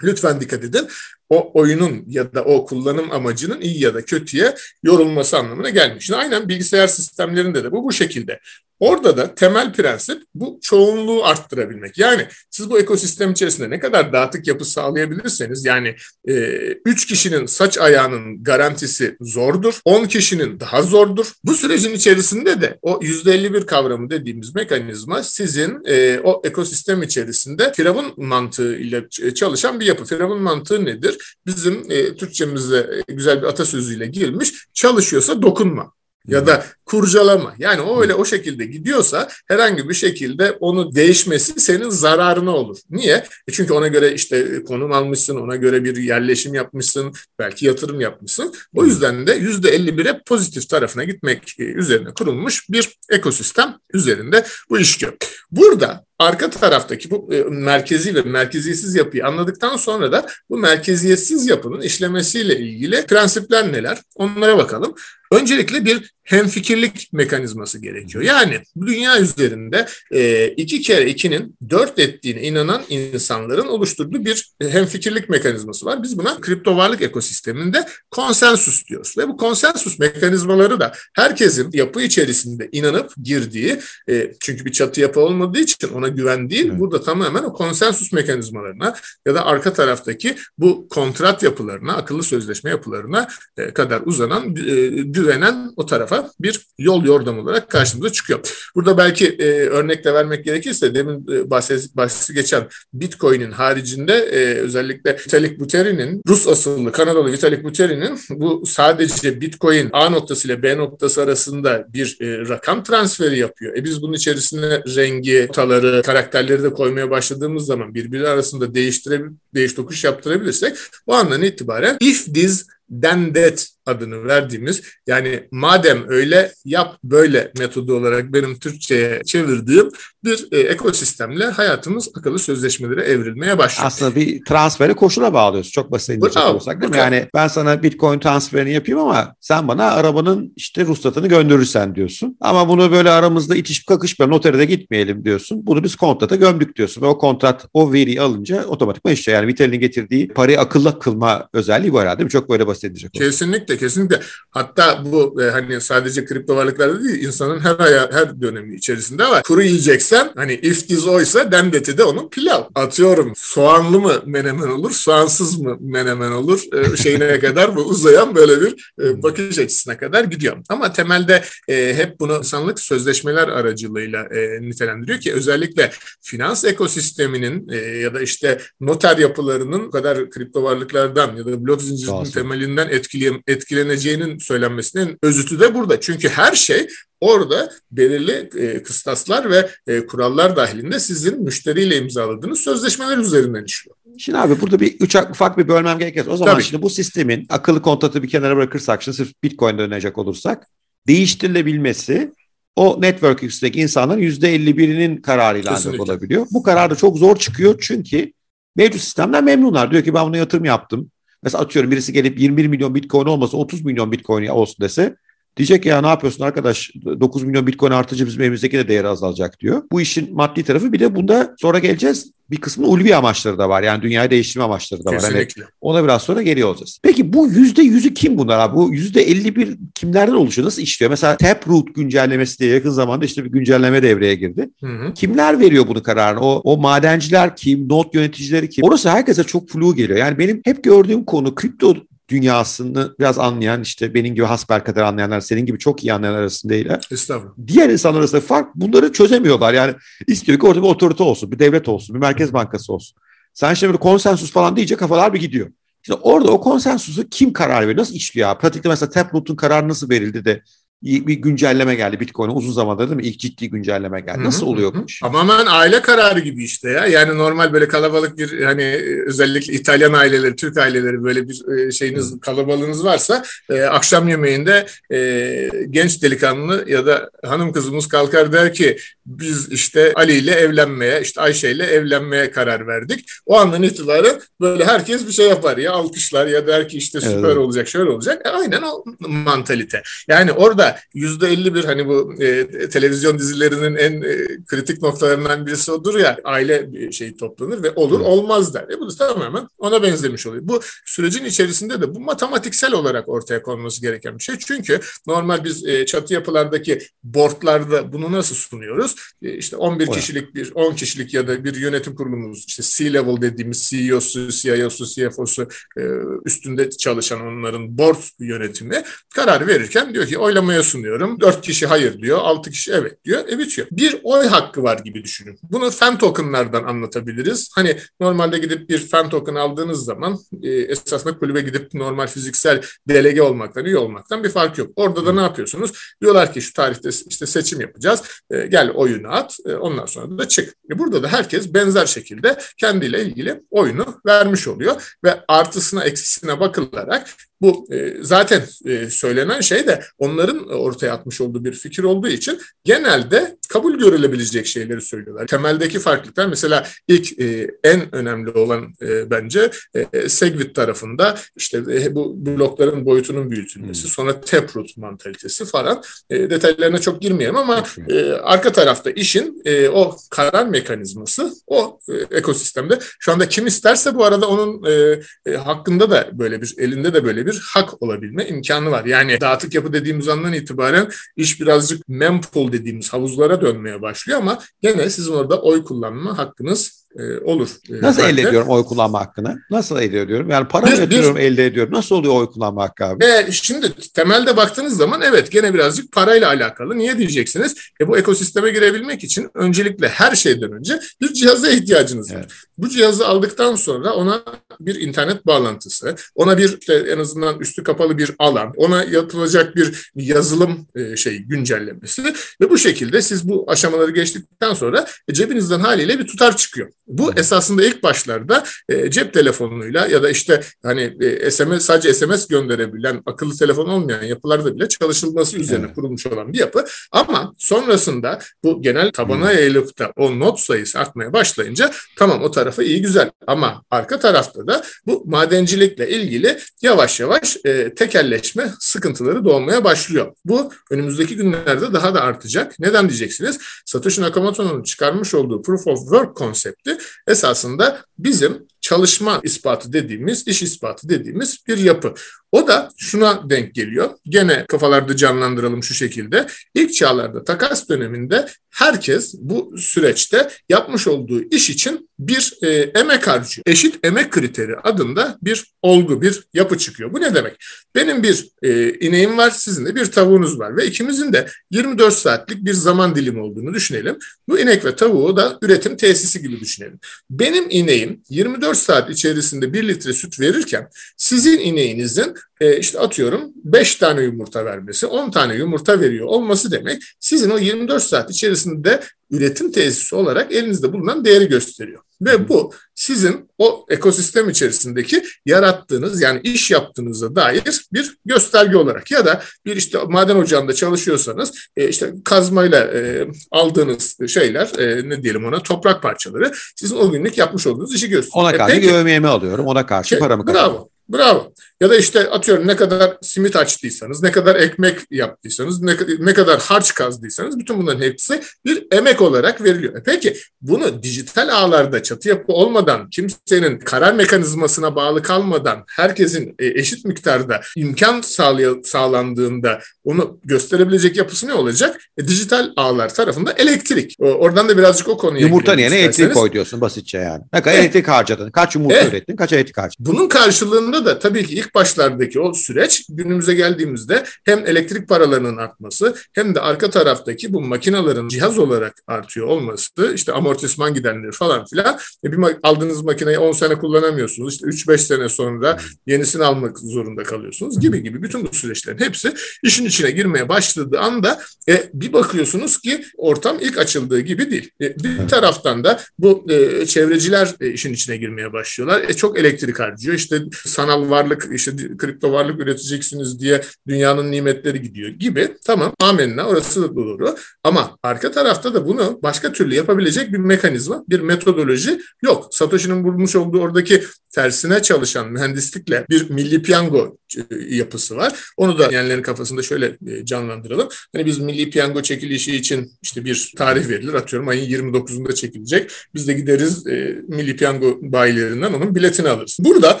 B: Lütfen dikkat edin. O oyunun ya da o kullanım amacının iyi ya da kötüye yorulması anlamına gelmiş. Aynen bilgisayar sistemlerinde de bu bu şekilde. Orada da temel prensip bu çoğunluğu arttırabilmek. Yani siz bu ekosistem içerisinde ne kadar dağıtık yapı sağlayabilirseniz yani 3 e, kişinin saç ayağının garantisi zordur. 10 kişinin daha zordur. Bu sürecin içerisinde de o %51 kavramı dediğimiz mekanizma sizin e, o ekosistem içerisinde firavun mantığı ile çalışan bir yapı. Firavun mantığı nedir? Bizim e, Türkçemizde güzel bir atasözüyle girmiş çalışıyorsa dokunma ya da kurcalama. Yani o öyle o şekilde gidiyorsa herhangi bir şekilde onu değişmesi senin zararına olur. Niye? E çünkü ona göre işte konum almışsın, ona göre bir yerleşim yapmışsın, belki yatırım yapmışsın. O yüzden de yüzde 51'e pozitif tarafına gitmek e, üzerine kurulmuş bir ekosistem üzerinde bu işliyor. Burada arka taraftaki bu e, merkezi ve merkeziyetsiz yapıyı anladıktan sonra da bu merkeziyetsiz yapının işlemesiyle ilgili prensipler neler? Onlara bakalım. Öncelikle bir hemfikirlik mekanizması gerekiyor. Yani dünya üzerinde e, iki kere ikinin dört ettiğine inanan insanların oluşturduğu bir hemfikirlik mekanizması var. Biz buna kripto varlık ekosisteminde konsensus diyoruz. Ve bu konsensus mekanizmaları da herkesin yapı içerisinde inanıp girdiği, e, çünkü bir çatı yapı olmadığı için ona güven değil, evet. burada tamamen o konsensus mekanizmalarına ya da arka taraftaki bu kontrat yapılarına, akıllı sözleşme yapılarına e, kadar uzanan, e, güvenen o tarafa bir yol yordam olarak karşımıza çıkıyor. Burada belki e, örnekle vermek gerekirse demin e, bahsi, geçen Bitcoin'in haricinde e, özellikle Vitalik Buterin'in Rus asıllı Kanadalı Vitalik Buterin'in bu sadece Bitcoin A noktası ile B noktası arasında bir e, rakam transferi yapıyor. E biz bunun içerisine rengi, notaları, karakterleri de koymaya başladığımız zaman birbiri arasında değiştirebil değiş tokuş yaptırabilirsek bu andan itibaren if this then that adını verdiğimiz yani madem öyle yap böyle metodu olarak benim Türkçe'ye çevirdiğim bir e, ekosistemle hayatımız akıllı sözleşmelere evrilmeye başlıyor.
A: Aslında bir transferi koşula bağlıyoruz. Çok basit inecek olursak değil mi? Yani ben sana bitcoin transferini yapayım ama sen bana arabanın işte ruhsatını gönderirsen diyorsun. Ama bunu böyle aramızda itişip kakışma notere de gitmeyelim diyorsun. Bunu biz kontrata gömdük diyorsun. Ve o kontrat o veriyi alınca otomatikman işte yani Vitel'in getirdiği parayı akıllı kılma özelliği bu herhalde değil mi? Çok böyle basit edecek.
B: Kesinlikle kesinlikle. Hatta bu e, hani sadece kripto varlıklarda değil insanın her aya, her dönemi içerisinde var. Kuru yiyeceksen hani if this oysa dembeti de onun pilav. Atıyorum soğanlı mı menemen olur, soğansız mı menemen olur e, şeyine kadar bu uzayan böyle bir e, bakış açısına kadar gidiyor. Ama temelde e, hep bunu insanlık sözleşmeler aracılığıyla e, nitelendiriyor ki özellikle finans ekosisteminin e, ya da işte noter yapılarının kadar kripto varlıklardan ya da blok zincirinin temelinden etkilen, etkileneceğinin söylenmesinin özütü de burada. Çünkü her şey orada belirli e, kıstaslar ve e, kurallar dahilinde sizin müşteriyle imzaladığınız sözleşmeler üzerinden işliyor.
A: Şimdi abi burada bir üç ufak bir bölmem gerekir. O zaman Tabii. şimdi bu sistemin akıllı kontratı bir kenara bırakırsak şimdi sırf Bitcoin'de dönecek olursak değiştirilebilmesi o network üstündeki insanların %51'inin kararıyla ancak olabiliyor. Bu karar da çok zor çıkıyor çünkü mevcut sistemden memnunlar. Diyor ki ben buna yatırım yaptım. Mesela atıyorum birisi gelip 21 milyon bitcoin olmasa 30 milyon bitcoin olsun dese Diyecek ya ne yapıyorsun arkadaş 9 milyon bitcoin artınca bizim evimizdeki de değeri azalacak diyor. Bu işin maddi tarafı bir de bunda sonra geleceğiz bir kısmı ulvi amaçları da var. Yani dünyayı değiştirme amaçları da var. Hani ona biraz sonra geliyor olacağız. Peki bu yüzde yüzü kim bunlar abi? Bu yüzde 51 kimlerden oluşuyor? Nasıl işliyor? Mesela Taproot güncellemesi diye yakın zamanda işte bir güncelleme devreye girdi. Hı hı. Kimler veriyor bunu kararını? O, o madenciler kim? Not yöneticileri kim? Orası herkese çok flu geliyor. Yani benim hep gördüğüm konu kripto dünyasını biraz anlayan işte benim gibi hasper kadar anlayanlar, senin gibi çok iyi anlayan arasındayla. Estağfurullah. Diğer insanlar arasında fark bunları çözemiyorlar. Yani istiyor ki orada bir otorite olsun, bir devlet olsun, bir merkez bankası olsun. Sen şimdi böyle konsensus falan deyince kafalar bir gidiyor. İşte orada o konsensusu kim karar veriyor? Nasıl işliyor? Pratikte mesela Taproot'un kararı nasıl verildi de bir güncelleme geldi Bitcoin'e uzun zamandır değil mi? İlk ciddi güncelleme geldi. Nasıl oluyor bu iş?
B: Tamamen aile kararı gibi işte ya. Yani normal böyle kalabalık bir hani özellikle İtalyan aileleri, Türk aileleri böyle bir e, şeyiniz Hı. kalabalığınız varsa e, akşam yemeğinde e, genç delikanlı ya da hanım kızımız kalkar der ki biz işte Ali ile evlenmeye, işte Ayşe ile evlenmeye karar verdik. O andan itibaren böyle herkes bir şey yapar ya alkışlar ya der ki işte süper evet. olacak, şöyle olacak. E, aynen o mantalite. Yani orada yüzde 51 hani bu e, televizyon dizilerinin en e, kritik noktalarından birisi odur ya aile şeyi toplanır ve olur olmaz der. E bu da tamamen ona benzemiş oluyor. Bu sürecin içerisinde de bu matematiksel olarak ortaya konması gereken bir şey. Çünkü normal biz e, çatı yapılardaki boardlarda bunu nasıl sunuyoruz? E, işte 11 kişilik bir 10 kişilik ya da bir yönetim kurulumuz işte C-level dediğimiz CEO'su, CIO'su, CFO'su e, üstünde çalışan onların board yönetimi karar verirken diyor ki oylamaya sunuyorum. Dört kişi hayır diyor, altı kişi evet diyor. E bitiyor. Bir oy hakkı var gibi düşünün. Bunu fan tokenlardan anlatabiliriz. Hani normalde gidip bir fan token aldığınız zaman e, esasında kulübe gidip normal fiziksel delege olmaktan, üye olmaktan bir fark yok. Orada da ne yapıyorsunuz? Diyorlar ki şu tarihte işte seçim yapacağız. Gel oyunu at. E, ondan sonra da çık. E, burada da herkes benzer şekilde kendiyle ilgili oyunu vermiş oluyor ve artısına eksisine bakılarak bu e, zaten e, söylenen şey de onların ortaya atmış olduğu bir fikir olduğu için genelde kabul görülebilecek şeyleri söylüyorlar. Temeldeki farklılıklar mesela ilk e, en önemli olan e, bence e, Segwit tarafında işte e, bu blokların boyutunun büyütülmesi, hmm. sonra taproot mantalitesi falan e, detaylarına çok girmeyeyim ama e, arka tarafta işin e, o karar mekanizması o e, ekosistemde şu anda kim isterse bu arada onun e, e, hakkında da böyle bir elinde de böyle bir hak olabilme imkanı var. Yani dağıtık yapı dediğimiz andan itibaren iş birazcık mempool dediğimiz havuzlara dönmeye başlıyor ama gene sizin orada oy kullanma hakkınız e, olur.
A: E, Nasıl elde ediyorum oy kullanma hakkını? Nasıl elde ediyorum? Yani para mı yatırıyorum elde ediyorum? Nasıl oluyor oy kullanma hakkı abi?
B: E, şimdi temelde baktığınız zaman evet gene birazcık parayla alakalı. Niye diyeceksiniz? E, bu ekosisteme girebilmek için öncelikle her şeyden önce bir cihaza ihtiyacınız var. Evet. Bu cihazı aldıktan sonra ona bir internet bağlantısı, ona bir işte en azından üstü kapalı bir alan, ona yapılacak bir yazılım e, şey güncellemesi ve bu şekilde siz bu aşamaları geçtikten sonra e, cebinizden haliyle bir tutar çıkıyor. Bu esasında ilk başlarda e, cep telefonuyla ya da işte hani e, SMS sadece SMS gönderebilen akıllı telefon olmayan yapılarda bile çalışılması üzerine evet. kurulmuş olan bir yapı. Ama sonrasında bu genel tabana yayılıp da o not sayısı artmaya başlayınca tamam o tarafı iyi güzel ama arka tarafta da bu madencilikle ilgili yavaş yavaş e, tekelleşme sıkıntıları doğmaya başlıyor. Bu önümüzdeki günlerde daha da artacak. Neden diyeceksiniz? Satoshi Nakamoto'nun çıkarmış olduğu Proof of Work konsepti esasında bizim çalışma ispatı dediğimiz, iş ispatı dediğimiz bir yapı. O da şuna denk geliyor. Gene kafalarda canlandıralım şu şekilde. İlk çağlarda takas döneminde herkes bu süreçte yapmış olduğu iş için bir e, emek harcıyor. Eşit emek kriteri adında bir olgu, bir yapı çıkıyor. Bu ne demek? Benim bir e, ineğim var, sizin de bir tavuğunuz var ve ikimizin de 24 saatlik bir zaman dilimi olduğunu düşünelim. Bu inek ve tavuğu da üretim tesisi gibi düşünelim. Benim ineğim 24 saat içerisinde 1 litre süt verirken sizin ineğinizin e, işte atıyorum 5 tane yumurta vermesi, 10 tane yumurta veriyor olması demek sizin o 24 saat içerisinde üretim tesisi olarak elinizde bulunan değeri gösteriyor. Ve bu sizin o ekosistem içerisindeki yarattığınız yani iş yaptığınıza dair bir gösterge olarak ya da bir işte maden ocağında çalışıyorsanız e, işte kazmayla e, aldığınız şeyler e, ne diyelim ona toprak parçaları sizin o günlük yapmış olduğunuz işi gösteriyor.
A: Ona karşı e, peki, alıyorum ona karşı paramı
B: kazanıyorum. Bravo. Bravo. Ya da işte atıyorum ne kadar simit açtıysanız, ne kadar ekmek yaptıysanız, ne, ne kadar harç kazdıysanız bütün bunların hepsi bir emek olarak veriliyor. E peki bunu dijital ağlarda çatı yapı olmadan, kimsenin karar mekanizmasına bağlı kalmadan, herkesin e, eşit miktarda imkan sağlay- sağlandığında onu gösterebilecek yapısı ne olacak? E, dijital ağlar tarafında elektrik. O, oradan da birazcık o konuya
A: Yumurta yerine elektrik koy diyorsun basitçe yani. Ne kadar evet. elektrik harcadın? Kaç yumurta evet. ürettin? Kaç elektrik harcadın?
B: Bunun karşılığında da tabii ki ilk başlardaki o süreç günümüze geldiğimizde hem elektrik paralarının artması hem de arka taraftaki bu makinaların cihaz olarak artıyor olması işte amortisman gidenleri falan filan e bir aldığınız makineyi 10 sene kullanamıyorsunuz. İşte 3-5 sene sonra yenisini almak zorunda kalıyorsunuz gibi gibi bütün bu süreçlerin hepsi işin içine girmeye başladığı anda e, bir bakıyorsunuz ki ortam ilk açıldığı gibi değil. E, bir taraftan da bu e, çevreciler e, işin içine girmeye başlıyorlar. E, çok elektrik harcıyor. İşte sanal varlık, işte kripto varlık üreteceksiniz diye dünyanın nimetleri gidiyor gibi. Tamam amenna orası da doğru. Ama arka tarafta da bunu başka türlü yapabilecek bir mekanizma, bir metodoloji yok. Satoshi'nin bulmuş olduğu oradaki tersine çalışan mühendislikle bir milli piyango e, yapısı var. Onu da yenlerin kafasında şöyle e, canlandıralım. Hani biz milli piyango çekilişi için işte bir tarih verilir. Atıyorum ayın 29'unda çekilecek. Biz de gideriz e, milli piyango bayilerinden onun biletini alırız. Burada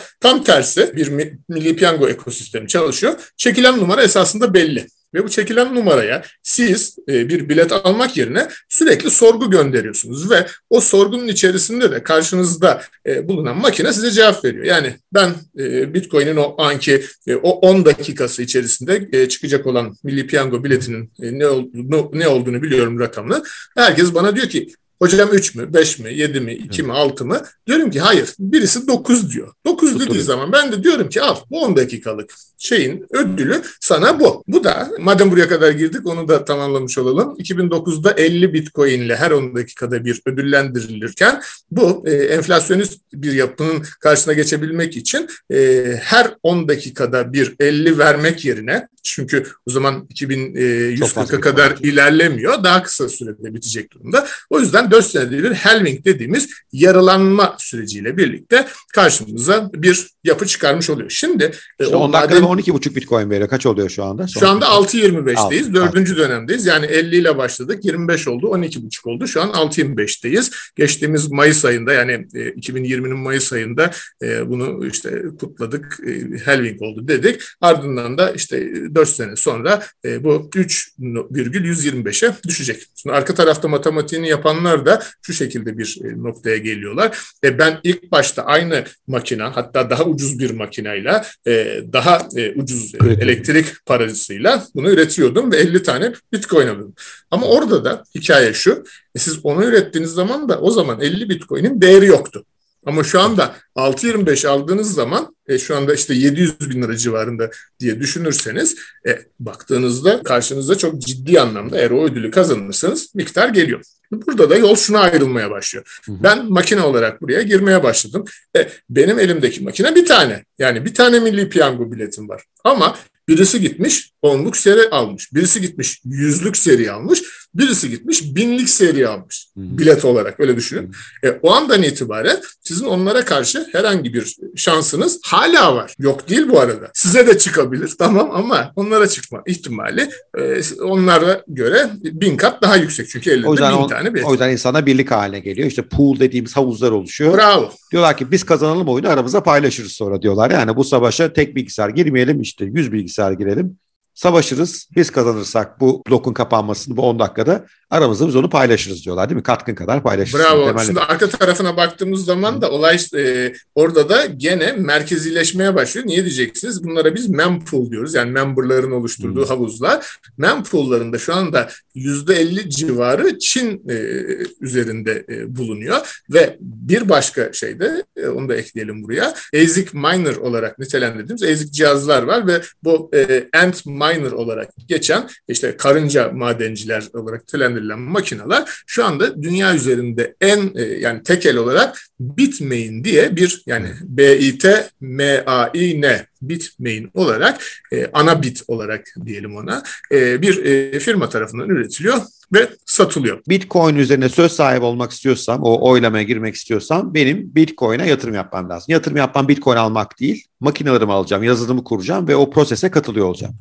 B: tam tersi bir milli piyango ekosistemi çalışıyor. Çekilen numara esasında belli. Ve bu çekilen numaraya siz e, bir bilet almak yerine sürekli sorgu gönderiyorsunuz ve o sorgunun içerisinde de karşınızda e, bulunan makine size cevap veriyor. Yani ben e, Bitcoin'in o anki o 10 dakikası içerisinde çıkacak olan Milli Piyango biletinin ne, olduğunu, ne olduğunu biliyorum rakamını. Herkes bana diyor ki Hocam 3 mü, 5 mi, 7 mi, 2 mi, 6 mı? Diyorum ki hayır. Birisi 9 diyor. 9 dediği zaman ben de diyorum ki al bu 10 dakikalık şeyin ödülü sana bu. Bu da madem buraya kadar girdik onu da tamamlamış olalım. 2009'da 50 Bitcoin ile her 10 dakikada bir ödüllendirilirken bu e, enflasyonist bir yapının karşısına geçebilmek için e, her 10 dakikada bir 50 vermek yerine çünkü o zaman 2140'a kadar ilerlemiyor. Daha kısa sürede bitecek durumda. O yüzden 4 senede bir halving dediğimiz yarılanma süreciyle birlikte karşımıza bir yapı çıkarmış oluyor. Şimdi
A: e, işte 10 dakikada 12,5 Bitcoin veriyor. Kaç oluyor şu anda?
B: Son şu anda 6.25'teyiz. Dördüncü dönemdeyiz. Yani 50 ile başladık. 25 oldu. 12,5 oldu. Şu an 6.25'teyiz. Geçtiğimiz Mayıs ayında yani 2020'nin e, Mayıs ayında e, bunu işte kutladık. Halving oldu dedik. Ardından da işte 4 sene sonra bu 3,125'e düşecek. Şimdi arka tarafta matematiğini yapanlar da şu şekilde bir noktaya geliyorlar. E ben ilk başta aynı makina hatta daha ucuz bir makinayla daha ucuz evet. elektrik parasıyla bunu üretiyordum ve 50 tane Bitcoin alıyordum. Ama orada da hikaye şu. E siz onu ürettiğiniz zaman da o zaman 50 Bitcoin'in değeri yoktu. Ama şu anda 6.25 aldığınız zaman e, şu anda işte 700 bin lira civarında diye düşünürseniz e, baktığınızda karşınızda çok ciddi anlamda eğer o ödülü kazanırsanız miktar geliyor. Burada da yol şuna ayrılmaya başlıyor. Hı hı. Ben makine olarak buraya girmeye başladım. E, benim elimdeki makine bir tane. Yani bir tane milli piyango biletim var. Ama birisi gitmiş onluk seri almış. Birisi gitmiş yüzlük seri almış. Birisi gitmiş binlik seri almış bilet olarak öyle düşünün. E, o andan itibaren sizin onlara karşı herhangi bir şansınız hala var. Yok değil bu arada. Size de çıkabilir tamam ama onlara çıkma ihtimali e, onlara göre bin kat daha yüksek. Çünkü elinde bin on, tane bilet.
A: O yüzden insana birlik haline geliyor. İşte pool dediğimiz havuzlar oluşuyor.
B: Bravo.
A: Diyorlar ki biz kazanalım oyunu aramızda paylaşırız sonra diyorlar. Yani bu savaşa tek bilgisayar girmeyelim işte 100 bilgisayar girelim savaşırız. Biz kazanırsak bu blokun kapanmasını bu 10 dakikada aramızda biz onu paylaşırız diyorlar değil mi? Katkın kadar paylaşırız.
B: Bravo. Temelli. Şimdi arka tarafına baktığımız zaman da olay e, orada da gene merkezileşmeye başlıyor. Niye diyeceksiniz? Bunlara biz mempool diyoruz. Yani memberların oluşturduğu hmm. havuzlar. Mempool'larında şu anda %50 civarı Çin e, üzerinde e, bulunuyor ve bir başka şey de e, onu da ekleyelim buraya. ASIC miner olarak nitelendirdiğimiz ASIC cihazlar var ve bu e, Ant miner olarak geçen işte karınca madenciler olarak nitelendirilen makineler şu anda dünya üzerinde en e, yani tekel olarak Bitmain diye bir yani Bitmain olarak e, ana bit olarak diyelim ona e, bir e, firma tarafından üretiliyor ve satılıyor.
A: Bitcoin üzerine söz sahibi olmak istiyorsam, o oylamaya girmek istiyorsam benim Bitcoin'e yatırım yapmam lazım. Yatırım yapmam Bitcoin almak değil, makinelerimi alacağım, yazılımı kuracağım ve o prosese katılıyor olacağım.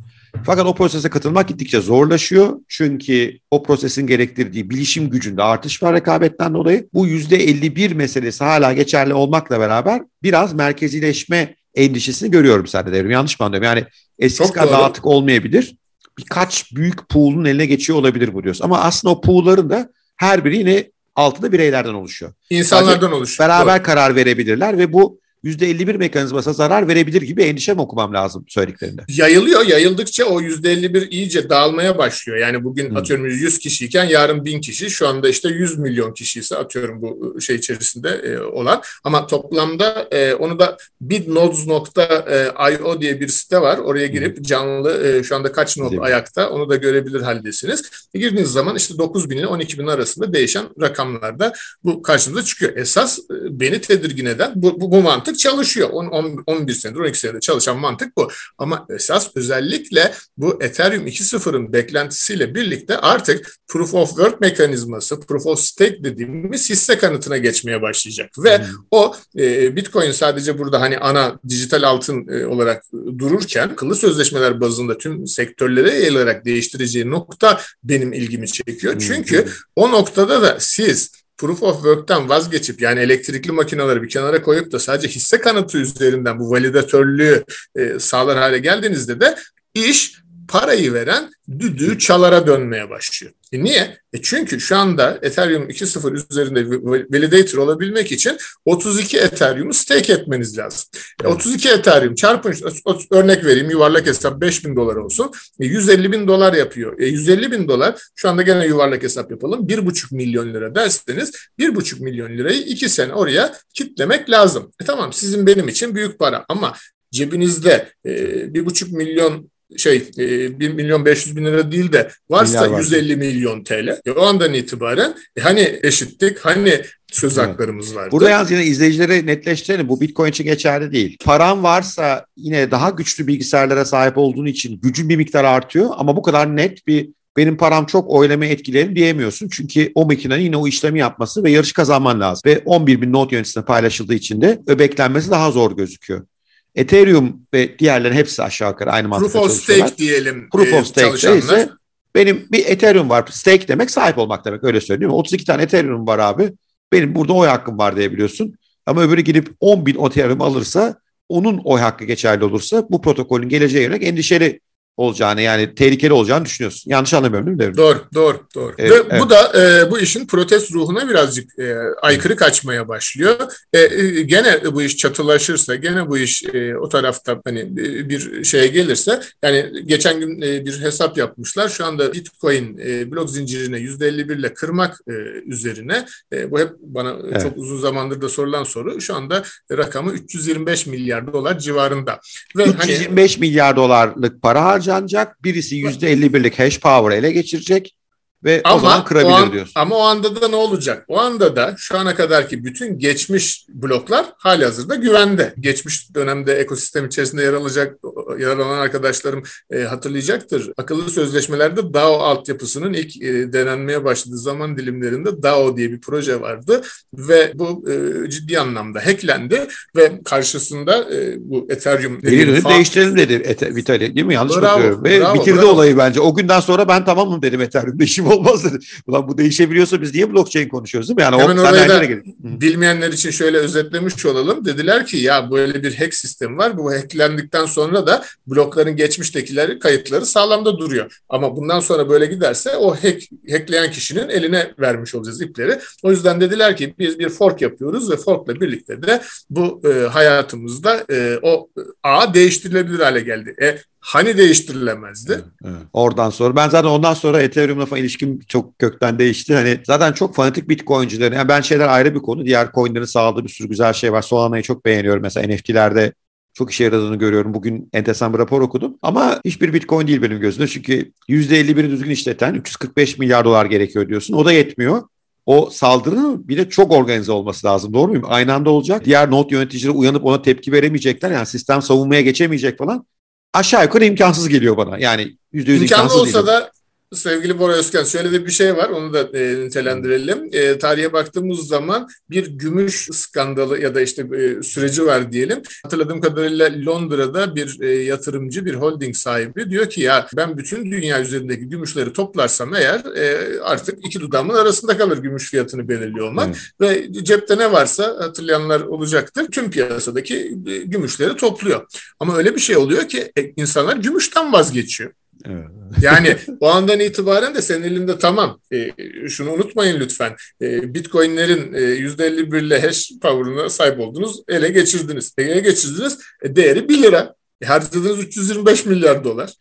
A: Fakat o prosese katılmak gittikçe zorlaşıyor. Çünkü o prosesin gerektirdiği bilişim gücünde artış var rekabetten dolayı. Bu %51 meselesi hala geçerli olmakla beraber biraz merkezileşme endişesini görüyorum sende devrim. Yanlış mı anlıyorum? Yani eskisi kadar dağıtık olmayabilir. Birkaç büyük pool'un eline geçiyor olabilir bu diyorsun. Ama aslında o pool'ların da her biri yine altında bireylerden oluşuyor.
B: İnsanlardan Sadece oluşuyor.
A: Beraber Doğru. karar verebilirler ve bu %51 mekanizması zarar verebilir gibi endişe mi okumam lazım söylediklerinde?
B: Yayılıyor. Yayıldıkça o %51 iyice dağılmaya başlıyor. Yani bugün hmm. atıyorum 100 kişiyken yarın 1000 kişi. Şu anda işte 100 milyon kişi ise atıyorum bu ıı, şey içerisinde e, olan. Ama toplamda e, onu da bidnodes.io diye bir site var. Oraya girip canlı e, şu anda kaç node ayakta onu da görebilir haldesiniz. E, girdiğiniz zaman işte 9 bin ile 12 bin arasında değişen rakamlarda bu karşımıza çıkıyor. Esas e, beni tedirgin eden bu, bu, bu mantık mantık çalışıyor. 10, 10, 11 senedir 12 senedir çalışan mantık bu. Ama esas özellikle bu Ethereum 2.0'ın beklentisiyle birlikte artık Proof of Work mekanizması, Proof of Stake dediğimiz hisse kanıtına geçmeye başlayacak. Ve hmm. o e, Bitcoin sadece burada hani ana dijital altın e, olarak dururken akıllı sözleşmeler bazında tüm sektörlere yayılarak değiştireceği nokta benim ilgimi çekiyor. Hmm. Çünkü o noktada da siz proof of work'ten vazgeçip yani elektrikli makineleri bir kenara koyup da sadece hisse kanıtı üzerinden bu validatörlüğü e, sağlar hale geldiğinizde de iş parayı veren düdüğü çalara dönmeye başlıyor. E niye? E çünkü şu anda Ethereum 2.0 üzerinde validator olabilmek için 32 Ethereum'u stake etmeniz lazım. E 32 Ethereum çarpın örnek vereyim yuvarlak hesap 5000 dolar olsun. E 150 bin dolar yapıyor. E 150 bin dolar şu anda gene yuvarlak hesap yapalım. 1,5 milyon lira derseniz 1,5 milyon lirayı 2 sene oraya kitlemek lazım. E tamam sizin benim için büyük para ama cebinizde e, 1,5 milyon şey e, 1 milyon 500 bin lira değil de varsa var. 150 milyon TL. E, o andan itibaren e, hani eşittik hani söz evet. haklarımız vardı.
A: Burada yalnız yine izleyicilere netleştirelim. Bu Bitcoin için geçerli değil. Paran varsa yine daha güçlü bilgisayarlara sahip olduğun için gücün bir miktar artıyor ama bu kadar net bir benim param çok oylama etkilerim diyemiyorsun. Çünkü o makinenin yine o işlemi yapması ve yarış kazanman lazım. Ve 11 bin node yöneticisine paylaşıldığı için de öbeklenmesi daha zor gözüküyor. Ethereum ve diğerlerin hepsi aşağı yukarı aynı mantıkla
B: Proof of stake diyelim.
A: Proof of stake ise benim bir Ethereum var. Stake demek sahip olmak demek öyle söyleyeyim. 32 tane Ethereum var abi. Benim burada oy hakkım var diyebiliyorsun. Ama öbürü gidip 10 bin Ethereum alırsa onun oy hakkı geçerli olursa bu protokolün geleceğe yönelik endişeli olacağını yani tehlikeli olacağını düşünüyorsun. Yanlış anlamıyorum değil mi?
B: Doğru, doğru, doğru. Evet, Ve evet. bu da e, bu işin protest ruhuna birazcık e, aykırı kaçmaya başlıyor. E, e, gene bu iş çatılaşırsa, gene bu iş e, o tarafta hani e, bir şeye gelirse yani geçen gün e, bir hesap yapmışlar. Şu anda Bitcoin e, blok zincirine %51 ile kırmak e, üzerine e, bu hep bana evet. çok uzun zamandır da sorulan soru. Şu anda rakamı 325 milyar dolar civarında.
A: Ve 325 hani, milyar dolarlık para harcı harcanacak. Birisi %51'lik hash power ele geçirecek. Ve ama, o zaman kırabilir o an, diyorsun.
B: Ama o anda da ne olacak? O anda da şu ana kadarki bütün geçmiş bloklar hali hazırda güvende. Geçmiş dönemde ekosistem içerisinde yer alacak, yer alan arkadaşlarım e, hatırlayacaktır. Akıllı sözleşmelerde DAO altyapısının ilk e, denenmeye başladığı zaman dilimlerinde DAO diye bir proje vardı ve bu e, ciddi anlamda hacklendi ve karşısında e, bu Ethereum...
A: Geri değiştirelim dedi Vitali değil mi? Yanlış mı diyorum? Ve bravo, bitirdi bravo. olayı bence. O günden sonra ben tamamım dedim Ethereum'da işim olmaz dedi. Ulan bu değişebiliyorsa biz niye blockchain konuşuyoruz değil mi? Yani
B: Hemen o, oraya da bilmeyenler için şöyle özetlemiş olalım. Dediler ki ya böyle bir hack sistemi var. Bu hacklendikten sonra da blokların geçmiştekileri kayıtları sağlamda duruyor. Ama bundan sonra böyle giderse o hack, hackleyen kişinin eline vermiş olacağız ipleri. O yüzden dediler ki biz bir fork yapıyoruz ve forkla birlikte de bu e, hayatımızda e, o ağ değiştirilebilir hale geldi. E, Hani değiştirilemezdi. Evet,
A: evet. Oradan sonra ben zaten ondan sonra Ethereum'la falan ilişkim çok kökten değişti. Hani zaten çok fanatik Bitcoin'cilerin. Yani ben şeyler ayrı bir konu. Diğer coin'lerin sağladığı bir sürü güzel şey var. Solana'yı çok beğeniyorum. Mesela NFT'lerde çok işe yaradığını görüyorum. Bugün enteresan bir rapor okudum. Ama hiçbir Bitcoin değil benim gözümde. Çünkü %51'i düzgün işleten 345 milyar dolar gerekiyor diyorsun. O da yetmiyor. o saldırının bir de çok organize olması lazım. Doğru muyum? Aynı anda olacak. Diğer not yöneticileri uyanıp ona tepki veremeyecekler. Yani sistem savunmaya geçemeyecek falan. Aşağı yukarı imkansız geliyor bana. Yani
B: %100 imkansız İmkanlı olsa değil. da sevgili Bora Özkan şöyle de bir şey var onu da e, nitelendirelim. E, tarihe baktığımız zaman bir gümüş skandalı ya da işte e, süreci var diyelim. Hatırladığım kadarıyla Londra'da bir e, yatırımcı, bir holding sahibi diyor ki ya ben bütün dünya üzerindeki gümüşleri toplarsam eğer e, artık iki dudağımın arasında kalır gümüş fiyatını belirliyor olmak. Hmm. Ve cepte ne varsa hatırlayanlar olacaktır. Tüm piyasadaki e, gümüşleri topluyor. Ama öyle bir şey oluyor ki e, insanlar gümüşten vazgeçiyor. Yani o andan itibaren de senin elinde tamam. E, şunu unutmayın lütfen. E, Bitcoin'lerin e, %51 ile hash power'ına sahip oldunuz. Ele geçirdiniz. Ele geçirdiniz. E, değeri 1 lira. E, harcadığınız 325 milyar dolar.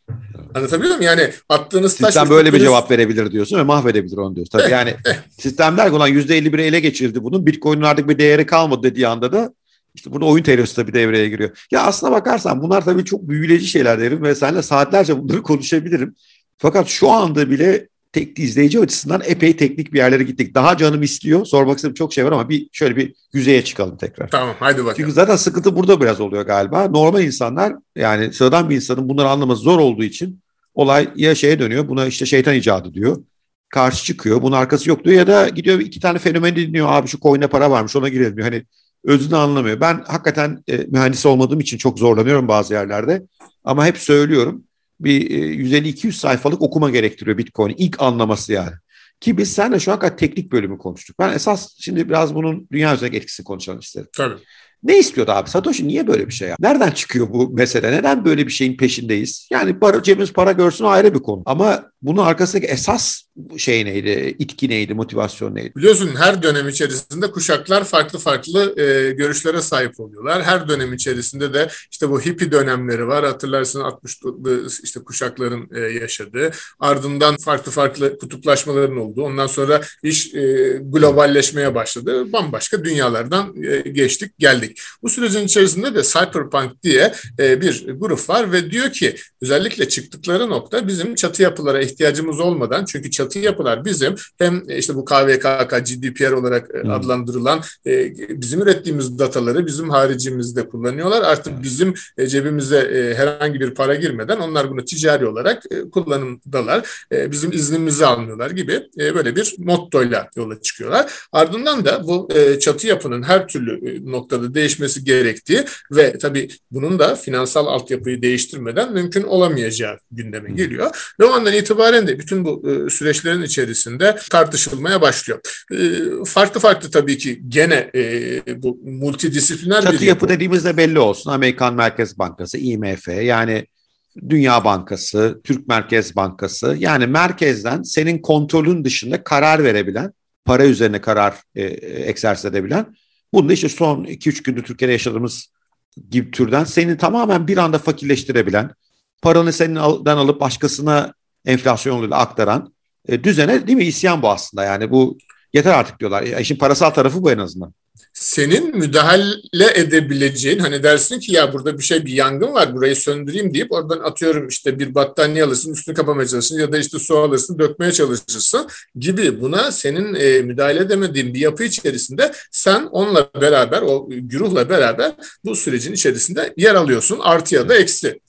B: Anlatabiliyor muyum? Yani attığınız
A: taş... Sistem böyle bir cevap verebilir diyorsun ve mahvedebilir onu diyorsun. Tabii yani sistem der ki olan %51'i ele geçirdi bunun. Bitcoin'in artık bir değeri kalmadı dediği anda da işte burada oyun teorisi tabii devreye giriyor. Ya aslına bakarsan bunlar tabii çok büyüleyici şeyler derim ve seninle saatlerce bunları konuşabilirim. Fakat şu anda bile tek izleyici açısından epey teknik bir yerlere gittik. Daha canım istiyor. Sormak istediğim çok şey var ama bir şöyle bir yüzeye çıkalım tekrar.
B: Tamam hadi bakalım.
A: Çünkü zaten sıkıntı burada biraz oluyor galiba. Normal insanlar yani sıradan bir insanın bunları anlaması zor olduğu için olay ya şeye dönüyor. Buna işte şeytan icadı diyor. Karşı çıkıyor. Bunun arkası yok diyor ya da gidiyor iki tane fenomen dinliyor. Abi şu coin'e para varmış ona girelim diyor. Hani özünü anlamıyor. Ben hakikaten e, mühendis olmadığım için çok zorlanıyorum bazı yerlerde. Ama hep söylüyorum bir e, 150-200 sayfalık okuma gerektiriyor Bitcoin ilk anlaması yani. Ki biz seninle şu an teknik bölümü konuştuk. Ben esas şimdi biraz bunun dünya üzerindeki etkisini konuşalım istedim.
B: Tabii.
A: Ne istiyordu abi? Satoshi niye böyle bir şey yaptı? Nereden çıkıyor bu mesele? Neden böyle bir şeyin peşindeyiz? Yani para, cebimiz para görsün ayrı bir konu. Ama bunun arkasındaki esas şey neydi? İtki neydi? Motivasyon neydi?
B: Biliyorsun her dönem içerisinde kuşaklar farklı farklı e, görüşlere sahip oluyorlar. Her dönem içerisinde de işte bu hippie dönemleri var. Hatırlarsın 60'lı işte kuşakların e, yaşadığı. Ardından farklı farklı kutuplaşmaların olduğu. Ondan sonra iş e, globalleşmeye başladı. Bambaşka dünyalardan e, geçtik geldik. Bu sürecin içerisinde de Cyberpunk diye e, bir grup var ve diyor ki özellikle çıktıkları nokta bizim çatı yapılara ihtiyacımız olmadan çünkü çatı yapılar bizim hem işte bu KVKK, GDPR olarak hmm. adlandırılan e, bizim ürettiğimiz dataları bizim haricimizde kullanıyorlar. Artık bizim e, cebimize e, herhangi bir para girmeden onlar bunu ticari olarak e, kullanımdalar. E, bizim iznimizi almıyorlar gibi e, böyle bir mottoyla yola çıkıyorlar. Ardından da bu e, çatı yapının her türlü e, noktada değişmesi gerektiği ve tabii bunun da finansal altyapıyı değiştirmeden mümkün olamayacağı gündeme geliyor. Ve o andan itibaren de bütün bu e, süreçlerin içerisinde tartışılmaya başlıyor. E, farklı farklı tabii ki gene e, bu multidisipliner
A: Çatı bir yapı dediğimizde belli olsun. Amerikan Merkez Bankası, IMF yani Dünya Bankası, Türk Merkez Bankası yani merkezden senin kontrolün dışında karar verebilen, para üzerine karar e, egzersiz edebilen bunu da işte son 2-3 gündür Türkiye'de yaşadığımız gibi türden seni tamamen bir anda fakirleştirebilen, paranı senden alıp başkasına enflasyon yoluyla aktaran e, düzene değil mi? İsyan bu aslında. Yani bu yeter artık diyorlar. E, işin parasal tarafı bu en azından
B: senin müdahale edebileceğin hani dersin ki ya burada bir şey bir yangın var burayı söndüreyim deyip oradan atıyorum işte bir battaniye alırsın üstünü kapamaya çalışırsın ya da işte su alırsın dökmeye çalışırsın gibi buna senin e, müdahale edemediğin bir yapı içerisinde sen onunla beraber o güruhla beraber bu sürecin içerisinde yer alıyorsun artı ya da eksi.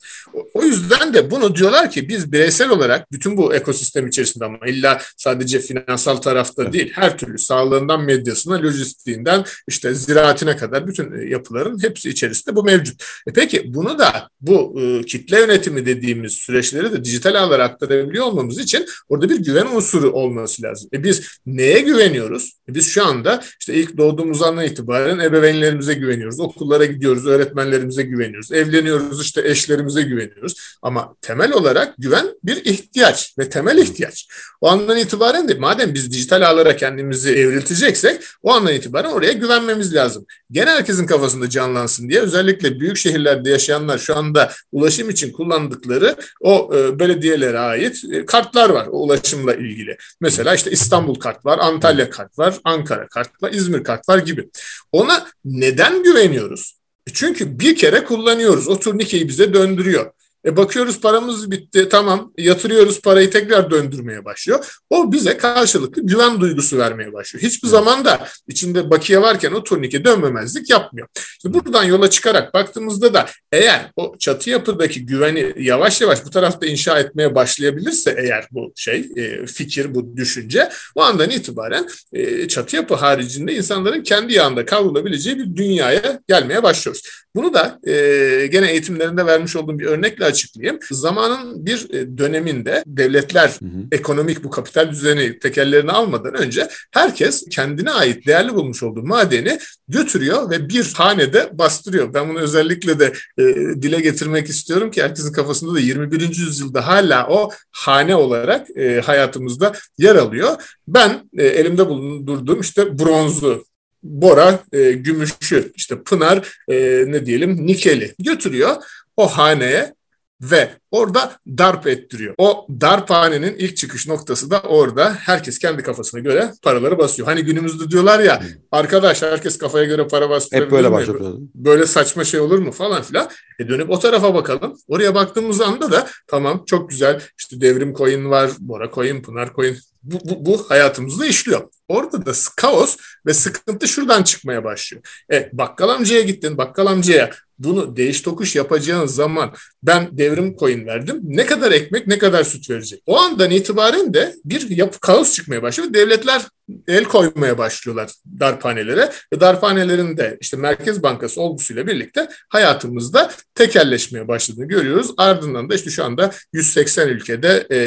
B: O yüzden de bunu diyorlar ki biz bireysel olarak bütün bu ekosistem içerisinde ama illa sadece finansal tarafta değil her türlü sağlığından medyasına lojistiğinden işte ziraatine kadar bütün e, yapıların hepsi içerisinde bu mevcut. E peki bunu da bu e, kitle yönetimi dediğimiz süreçleri de dijital ağlara aktarabiliyor olmamız için orada bir güven unsuru olması lazım. E biz neye güveniyoruz? E biz şu anda işte ilk doğduğumuz andan itibaren ebeveynlerimize güveniyoruz, okullara gidiyoruz, öğretmenlerimize güveniyoruz, evleniyoruz işte eşlerimize güveniyoruz. Ama temel olarak güven bir ihtiyaç ve temel ihtiyaç. O andan itibaren de madem biz dijital ağlara kendimizi evrilteceksek o andan itibaren oraya güvenmemiz lazım. Gene herkesin kafasında canlansın diye özellikle büyük şehirlerde yaşayanlar şu anda ulaşım için kullandıkları o e, belediyelere ait e, kartlar var o ulaşımla ilgili. Mesela işte İstanbul kart var, Antalya kart var, Ankara kart var, İzmir kart var gibi. Ona neden güveniyoruz? E çünkü bir kere kullanıyoruz. O turnikeyi bize döndürüyor. E bakıyoruz paramız bitti tamam yatırıyoruz parayı tekrar döndürmeye başlıyor. O bize karşılıklı güven duygusu vermeye başlıyor. Hiçbir zaman da içinde bakiye varken o turnike dönmemezlik yapmıyor. İşte buradan yola çıkarak baktığımızda da eğer o çatı yapıdaki güveni yavaş yavaş bu tarafta inşa etmeye başlayabilirse eğer bu şey e, fikir bu düşünce o andan itibaren e, çatı yapı haricinde insanların kendi yağında kavrulabileceği bir dünyaya gelmeye başlıyoruz. Bunu da e, gene eğitimlerinde vermiş olduğum bir örnekle açıklayayım. Zamanın bir e, döneminde devletler hı hı. ekonomik bu kapital düzeni tekerlerini almadan önce herkes kendine ait değerli bulmuş olduğu madeni götürüyor ve bir hanede bastırıyor. Ben bunu özellikle de e, dile getirmek istiyorum ki herkesin kafasında da 21. yüzyılda hala o hane olarak e, hayatımızda yer alıyor. Ben e, elimde bulundurduğum işte bronzu Bora e, gümüşü, işte Pınar e, ne diyelim nikeli götürüyor o haneye ve orada darp ettiriyor. O darphanenin ilk çıkış noktası da orada. Herkes kendi kafasına göre paraları basıyor. Hani günümüzde diyorlar ya arkadaş herkes kafaya göre para bastırabilir
A: Hep böyle başladı.
B: Böyle saçma şey olur mu falan filan. E dönüp o tarafa bakalım. Oraya baktığımız anda da tamam çok güzel işte devrim coin var, Bora coin, Pınar coin bu, bu, bu hayatımızda işliyor. Orada da kaos ve sıkıntı şuradan çıkmaya başlıyor. E, bakkal amcaya gittin, bakkal amcaya bunu değiş tokuş yapacağın zaman ben devrim coin verdim. Ne kadar ekmek, ne kadar süt verecek? O andan itibaren de bir yapı kaos çıkmaya başlıyor. Devletler el koymaya başlıyorlar darphanelere ve darphanelerin de işte Merkez Bankası olgusuyla birlikte hayatımızda tekelleşmeye başladığını görüyoruz. Ardından da işte şu anda 180 ülkede e,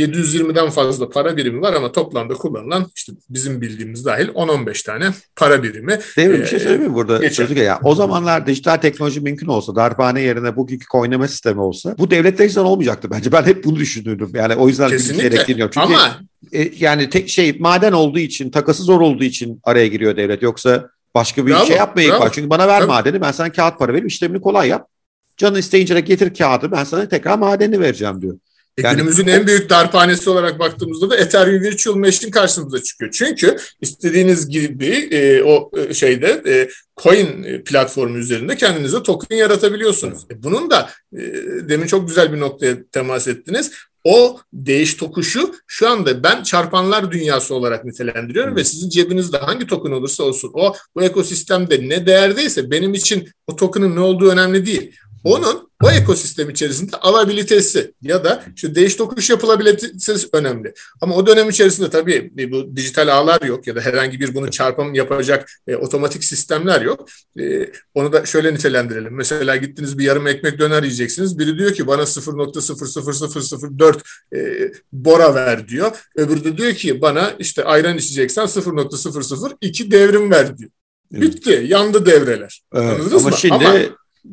B: 720'den fazla para birimi var ama toplamda kullanılan işte bizim bildiğimiz dahil 10-15 tane para birimi.
A: Mi? Bir şey e, söyleyeyim mi burada? Çocuk ya. O zamanlar dijital teknoloji mümkün olsa, darphane yerine bugünkü coinleme sistemi olsa bu devletler yüzünden olmayacaktı bence. Ben hep bunu düşünürdüm. Yani o yüzden
B: Kesinlikle.
A: Çünkü Ama e, yani tek şey maden olduğu için, takası zor olduğu için araya giriyor devlet. Yoksa başka bir bravo, şey yapmaya var. Çünkü bana ver Tabii. madeni, ben sana kağıt para vereyim, işlemini kolay yap. Canın isteyince de getir kağıdı, ben sana tekrar madenini vereceğim diyor.
B: E, yani, günümüzün en büyük darphanesi olarak baktığımızda da Ethereum Virtual Machine karşımıza çıkıyor. Çünkü istediğiniz gibi e, o e, şeyde e, coin platformu üzerinde kendinize token yaratabiliyorsunuz. E, bunun da e, demin çok güzel bir noktaya temas ettiniz. O değiş tokuşu şu anda ben çarpanlar dünyası olarak nitelendiriyorum ve sizin cebinizde hangi token olursa olsun o bu ekosistemde ne değerdeyse benim için o token'ın ne olduğu önemli değil. Onun o ekosistem içerisinde alabilitesi ya da şu değiş tokuş yapılabilitesi önemli. Ama o dönem içerisinde tabii bu dijital ağlar yok ya da herhangi bir bunu çarpım yapacak e, otomatik sistemler yok. E, onu da şöyle nitelendirelim. Mesela gittiniz bir yarım ekmek döner yiyeceksiniz. Biri diyor ki bana 0.00004 e, bora ver diyor. Öbürü de diyor ki bana işte ayran içeceksen 0.002 devrim ver diyor. Bitti. Yandı devreler.
A: Evet, ama mı? şimdi ama,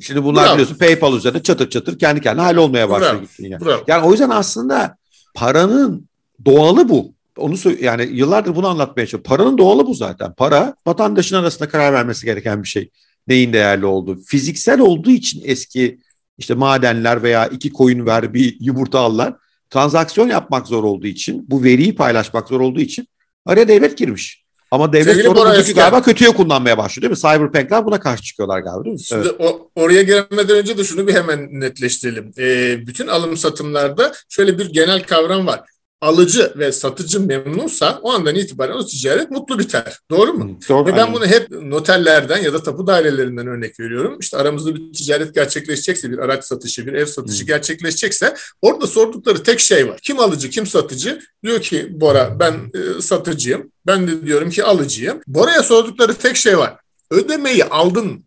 A: Şimdi bunlar Bravo. biliyorsun PayPal üzerinde çatır çatır kendi kendine hallolmaya başlıyor. Yani. yani o yüzden aslında paranın doğalı bu. Onu yani yıllardır bunu anlatmaya çalışıyorum. Paranın doğalı bu zaten. Para vatandaşın arasında karar vermesi gereken bir şey. Neyin değerli olduğu. Fiziksel olduğu için eski işte madenler veya iki koyun ver bir yumurta allar. Transaksiyon yapmak zor olduğu için, bu veriyi paylaşmak zor olduğu için araya devlet girmiş. Ama devlet Sevgili sonra galiba kötüye kullanmaya başlıyor değil mi? Cyberpunk'lar buna karşı çıkıyorlar galiba değil mi?
B: Şimdi evet. o, oraya gelmeden önce de şunu bir hemen netleştirelim. Ee, bütün alım satımlarda şöyle bir genel kavram var alıcı ve satıcı memnunsa o andan itibaren o ticaret mutlu biter. Doğru mu? Doğru, ve ben bunu hep noterlerden ya da tapu dairelerinden örnek veriyorum. İşte aramızda bir ticaret gerçekleşecekse, bir araç satışı, bir ev satışı hmm. gerçekleşecekse orada sordukları tek şey var. Kim alıcı, kim satıcı? Diyor ki Bora ben e, satıcıyım. Ben de diyorum ki alıcıyım. Bora'ya sordukları tek şey var. Ödemeyi aldın mı?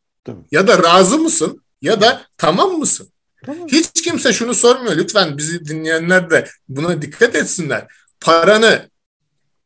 B: Ya da razı mısın? Ya da tamam mısın? Hiç kimse şunu sormuyor. Lütfen bizi dinleyenler de buna dikkat etsinler. Paranı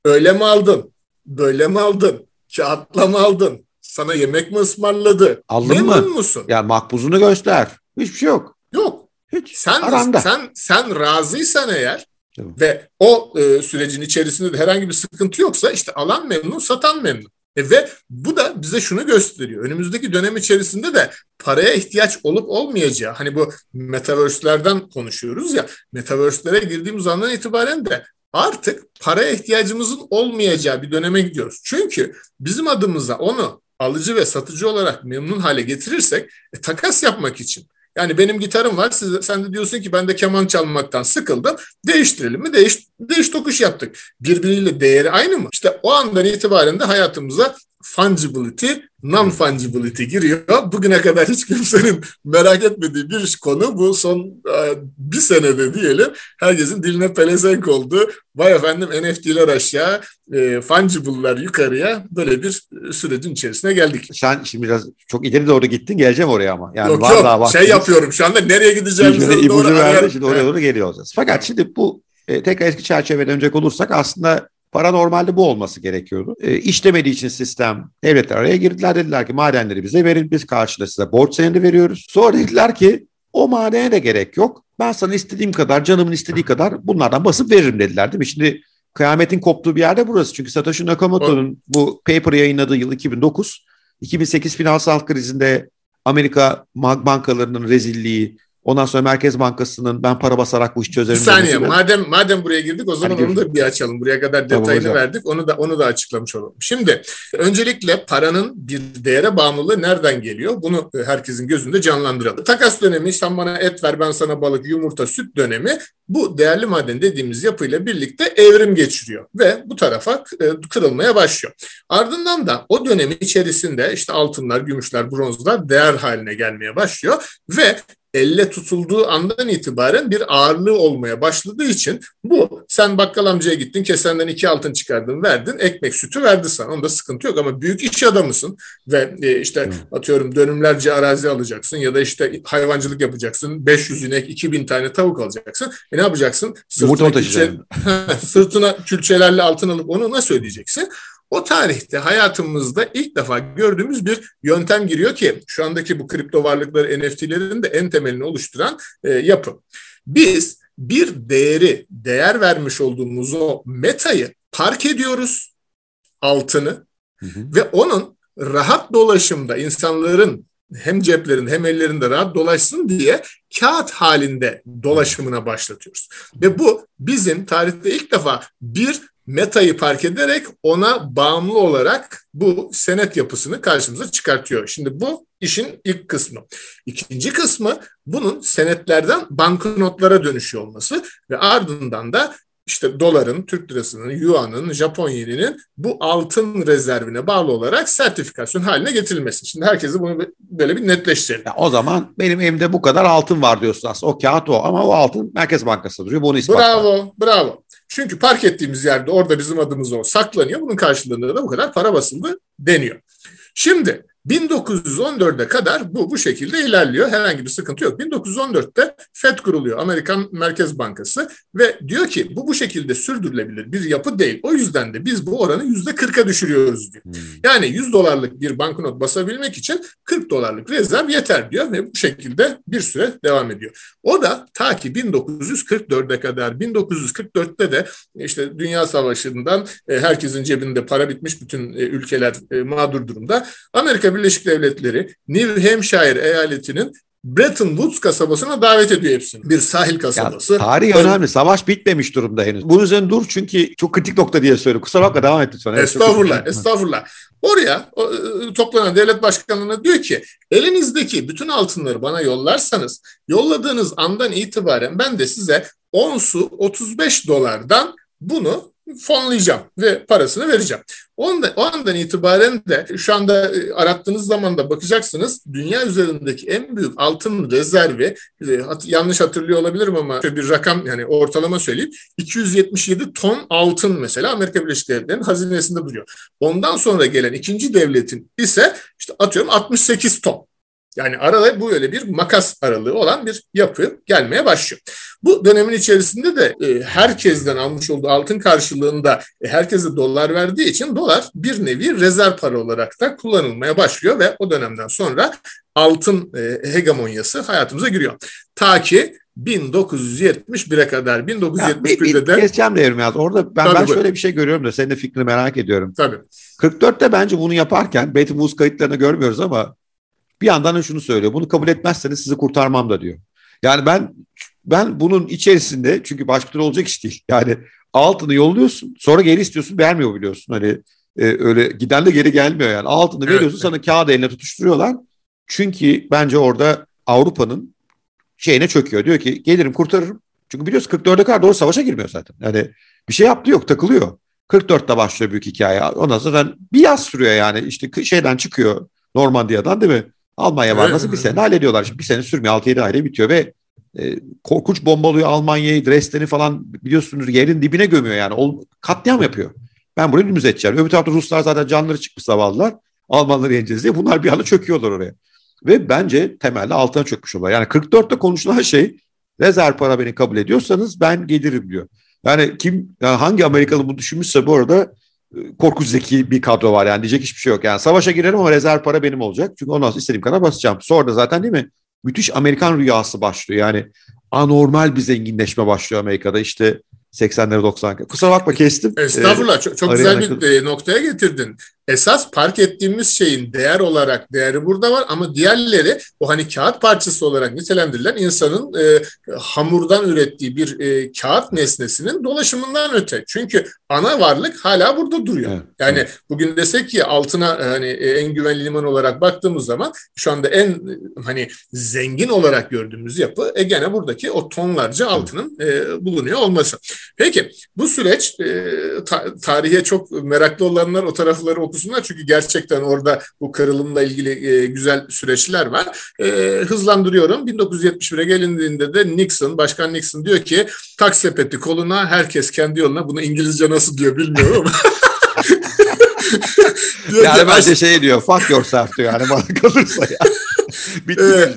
B: öyle mi aldın? Böyle mi aldın? Kağıtla mı aldın? Sana yemek mi ısmarladı?
A: Aldın Memnun mı? musun? Ya makbuzunu göster. Hiçbir şey yok.
B: Yok. Hiç. Sen Aranda. sen sen razıysan eğer Tamam. Ve o e, sürecin içerisinde de herhangi bir sıkıntı yoksa işte alan memnun, satan memnun. E ve bu da bize şunu gösteriyor. Önümüzdeki dönem içerisinde de paraya ihtiyaç olup olmayacağı, hani bu metaverse'lerden konuşuyoruz ya, metaverse'lere girdiğimiz andan itibaren de artık paraya ihtiyacımızın olmayacağı bir döneme gidiyoruz. Çünkü bizim adımıza onu alıcı ve satıcı olarak memnun hale getirirsek e, takas yapmak için Yani benim gitarım var. Siz, sen de diyorsun ki ben de keman çalmaktan sıkıldım. Değiştirelim mi? Değiş, değiş tokuş yaptık. Birbiriyle değeri aynı mı? İşte o andan itibaren de hayatımıza fungibility, non-fungibility giriyor. Bugüne kadar hiç kimsenin merak etmediği bir konu bu son e, bir senede diyelim herkesin diline pelesenk oldu. Vay efendim NFT'ler aşağı, e, fungible'lar yukarıya böyle bir sürecin içerisine geldik.
A: Sen şimdi biraz çok ileri doğru gittin geleceğim oraya ama.
B: Yani yok var yok daha şey yapıyorum şu anda nereye gideceğimizi
A: doğru verdi, şimdi oraya doğru geliyor olacağız. Fakat şimdi bu e, tekrar eski çerçeveden dönecek olursak aslında Para normalde bu olması gerekiyordu. E, işlemediği için sistem devletler araya girdiler dediler ki madenleri bize verin biz karşılığı size borç senedi veriyoruz. Sonra dediler ki o madene de gerek yok. Ben sana istediğim kadar canımın istediği kadar bunlardan basıp veririm dediler değil mi? Şimdi kıyametin koptuğu bir yerde burası. Çünkü Satoshi Nakamoto'nun bu paper yayınladığı yıl 2009. 2008 finansal krizinde Amerika bankalarının rezilliği, Ondan sonra Merkez Bankası'nın ben para basarak bu işi çözerim.
B: Bir saniye madem madem buraya girdik o zaman hani onu da bir açalım. Buraya kadar detayını tamam, verdik. Onu da onu da açıklamış olalım. Şimdi öncelikle paranın bir değere bağımlılığı nereden geliyor? Bunu e, herkesin gözünde canlandıralım. Takas dönemi sen bana et ver ben sana balık, yumurta, süt dönemi bu değerli maden dediğimiz yapıyla birlikte evrim geçiriyor ve bu tarafa e, kırılmaya başlıyor. Ardından da o dönemi içerisinde işte altınlar, gümüşler, bronzlar değer haline gelmeye başlıyor ve elle tutulduğu andan itibaren bir ağırlığı olmaya başladığı için bu sen bakkal amcaya gittin kesenden iki altın çıkardın verdin ekmek sütü verdi sana. Onda sıkıntı yok ama büyük iş adamısın ve e, işte atıyorum dönümlerce arazi alacaksın ya da işte hayvancılık yapacaksın 500 inek 2000 tane tavuk alacaksın. E ne yapacaksın?
A: Sırtına, külçe,
B: sırtına külçelerle altın alıp onu nasıl ödeyeceksin o tarihte hayatımızda ilk defa gördüğümüz bir yöntem giriyor ki şu andaki bu kripto varlıkları NFT'lerin de en temelini oluşturan e, yapı. Biz bir değeri, değer vermiş olduğumuz o metayı park ediyoruz, altını hı hı. ve onun rahat dolaşımda insanların hem ceplerin hem ellerinde rahat dolaşsın diye kağıt halinde dolaşımına başlatıyoruz. Ve bu bizim tarihte ilk defa bir metayı park ederek ona bağımlı olarak bu senet yapısını karşımıza çıkartıyor. Şimdi bu işin ilk kısmı. İkinci kısmı bunun senetlerden banknotlara dönüşüyor olması ve ardından da işte doların, Türk lirasının, yuanın, Japon yeninin bu altın rezervine bağlı olarak sertifikasyon haline getirilmesi. Şimdi herkese bunu böyle bir netleştirelim.
A: Ya o zaman benim elimde bu kadar altın var diyorsun aslında. O kağıt o ama o altın Merkez Bankası'nda duruyor. Bunu ispatlar.
B: Bravo, bravo. Çünkü park ettiğimiz yerde orada bizim adımız o saklanıyor. Bunun karşılığında da bu kadar para basıldı deniyor. Şimdi 1914'e kadar bu bu şekilde ilerliyor. Herhangi bir sıkıntı yok. 1914'te FED kuruluyor. Amerikan Merkez Bankası ve diyor ki bu bu şekilde sürdürülebilir bir yapı değil. O yüzden de biz bu oranı yüzde 40'a düşürüyoruz diyor. Hmm. Yani 100 dolarlık bir banknot basabilmek için 40 dolarlık rezerv yeter diyor ve bu şekilde bir süre devam ediyor. O da ta ki 1944'e kadar 1944'te de işte Dünya Savaşı'ndan e, herkesin cebinde para bitmiş bütün e, ülkeler e, mağdur durumda. Amerika Birleşik Devletleri New Hampshire eyaletinin Bretton Woods kasabasına davet ediyor hepsini. Bir sahil kasabası.
A: Ya, tarih önemli. önemli. Savaş bitmemiş durumda henüz. Bunun üzerine dur çünkü çok kritik nokta diye söylüyorum. Kusura bakma devam et lütfen.
B: Evet, estağfurullah, estağfurullah. Oraya o, e, toplanan devlet başkanlığına diyor ki elinizdeki bütün altınları bana yollarsanız yolladığınız andan itibaren ben de size onsu 35 dolardan bunu fonlayacağım ve parasını vereceğim. Onda, o andan itibaren de şu anda e, arattığınız zaman da bakacaksınız dünya üzerindeki en büyük altın rezervi e, yanlış hatırlıyor olabilirim ama bir rakam yani ortalama söyleyeyim 277 ton altın mesela Amerika Birleşik Devletleri'nin hazinesinde duruyor. Ondan sonra gelen ikinci devletin ise işte atıyorum 68 ton. Yani arada bu öyle bir makas aralığı olan bir yapı gelmeye başlıyor. Bu dönemin içerisinde de e, herkesten almış olduğu altın karşılığında e, herkese dolar verdiği için dolar bir nevi rezerv para olarak da kullanılmaya başlıyor ve o dönemden sonra altın e, hegemonyası hayatımıza giriyor. Ta ki 1971'e kadar 1971'de de
A: keseceğim devrim yaz. Orada ben, ben şöyle bir şey görüyorum da senin de fikrini merak ediyorum.
B: Tabii.
A: 44'te bence bunu yaparken Betty Woods kayıtlarını görmüyoruz ama bir yandan da şunu söylüyor. Bunu kabul etmezseniz sizi kurtarmam da diyor. Yani ben ben bunun içerisinde çünkü başka türlü olacak iş değil. Yani altını yolluyorsun sonra geri istiyorsun vermiyor biliyorsun. Hani e, öyle giden de geri gelmiyor yani. Altını veriyorsun evet. sana kağıdı eline tutuşturuyorlar. Çünkü bence orada Avrupa'nın şeyine çöküyor. Diyor ki gelirim kurtarırım. Çünkü biliyorsun 44'e kadar doğru savaşa girmiyor zaten. Yani bir şey yaptı yok takılıyor. 44'te başlıyor büyük hikaye. Ondan sonra bir yaz sürüyor yani. işte şeyden çıkıyor Normandiya'dan değil mi? Almanya var nasıl bir sene hallediyorlar. Şimdi bir sene sürmüyor 6-7 ayda bitiyor ve e, korkunç bombalıyor Almanya'yı, Dresden'i falan biliyorsunuz yerin dibine gömüyor yani. O, katliam yapıyor. Ben burayı dümdüz edeceğim. Öbür tarafta Ruslar zaten canları çıkmış zavallılar. Almanları yeneceğiz diye. Bunlar bir anda çöküyorlar oraya. Ve bence temelde altına çökmüş olay. Yani 44'te konuşulan şey rezerv para beni kabul ediyorsanız ben gelirim diyor. Yani kim yani hangi Amerikalı bunu düşünmüşse bu arada korkunç zeki bir kadro var yani diyecek hiçbir şey yok. Yani savaşa girerim ama rezerv para benim olacak. Çünkü ondan sonra istediğim kadar basacağım. Sonra da zaten değil mi? Müthiş Amerikan rüyası başlıyor. Yani anormal bir zenginleşme başlıyor Amerika'da. İşte 80'lere 90'lara. Kusura bakma kestim.
B: Estağfurullah. Ee, çok, çok güzel bir e, noktaya getirdin. Esas park ettiğimiz şeyin değer olarak değeri burada var ama diğerleri o hani kağıt parçası olarak nitelendirilen insanın e, hamurdan ürettiği bir e, kağıt nesnesinin dolaşımından öte. Çünkü ana varlık hala burada duruyor. Evet, yani evet. bugün desek ki altına e, hani e, en güvenli liman olarak baktığımız zaman şu anda en hani zengin olarak gördüğümüz yapı e, gene buradaki o tonlarca altının e, bulunuyor olması. Peki bu süreç e, ta, tarihe çok meraklı olanlar o tarafları okusunlar çünkü gerçekten orada bu kırılımla ilgili e, güzel süreçler var. E, hızlandırıyorum. 1971'e gelindiğinde de Nixon, Başkan Nixon diyor ki tak sepeti koluna herkes kendi yoluna. Bunu İngilizce nasıl diyor bilmiyorum ama.
A: yani bence şey diyor fuck yourself diyor yani bana kalırsa ya.
B: Bitti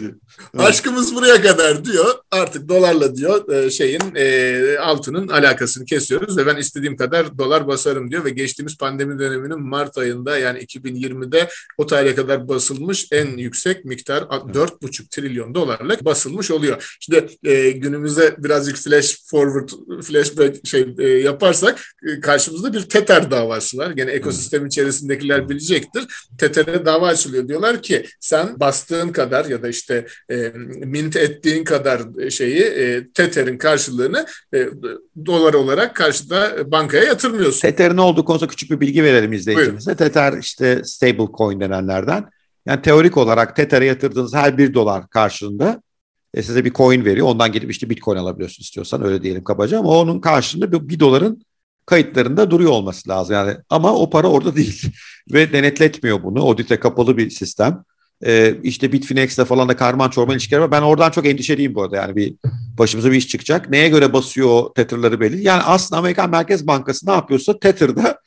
B: evet. Aşkımız buraya kadar diyor. Artık dolarla diyor e, şeyin e, altının alakasını kesiyoruz ve ben istediğim kadar dolar basarım diyor ve geçtiğimiz pandemi döneminin Mart ayında yani 2020'de o tarihe kadar basılmış en yüksek miktar 4,5 trilyon dolarlık basılmış oluyor. Şimdi e, günümüze birazcık flash forward, flashback şey e, yaparsak karşımızda bir Tether davası var. Gene ekosistem içerisindekiler bilecektir. Tether'e dava açılıyor. Diyorlar ki sen bastığın kadar ya da işte e, mint ettiğin kadar şeyi e, Tether'in karşılığını e, dolar olarak karşıda bankaya yatırmıyorsun.
A: Tether'in olduğu konusunda küçük bir bilgi verelim izleyicimize. Tether işte stable coin denenlerden. Yani teorik olarak Tether'e yatırdığınız her bir dolar karşılığında e, size bir coin veriyor. Ondan gelip işte bitcoin alabiliyorsun istiyorsan öyle diyelim kabaca ama onun karşılığında bir, bir doların kayıtlarında duruyor olması lazım. Yani ama o para orada değil ve denetletmiyor bunu. Audite kapalı bir sistem. Ee, işte Bitfinex'le falan da karman çorman ilişkiler var. Ben oradan çok endişeliyim bu arada. Yani bir başımıza bir iş çıkacak. Neye göre basıyor o Tether'ları belli. Yani aslında Amerikan Merkez Bankası ne yapıyorsa Tether'da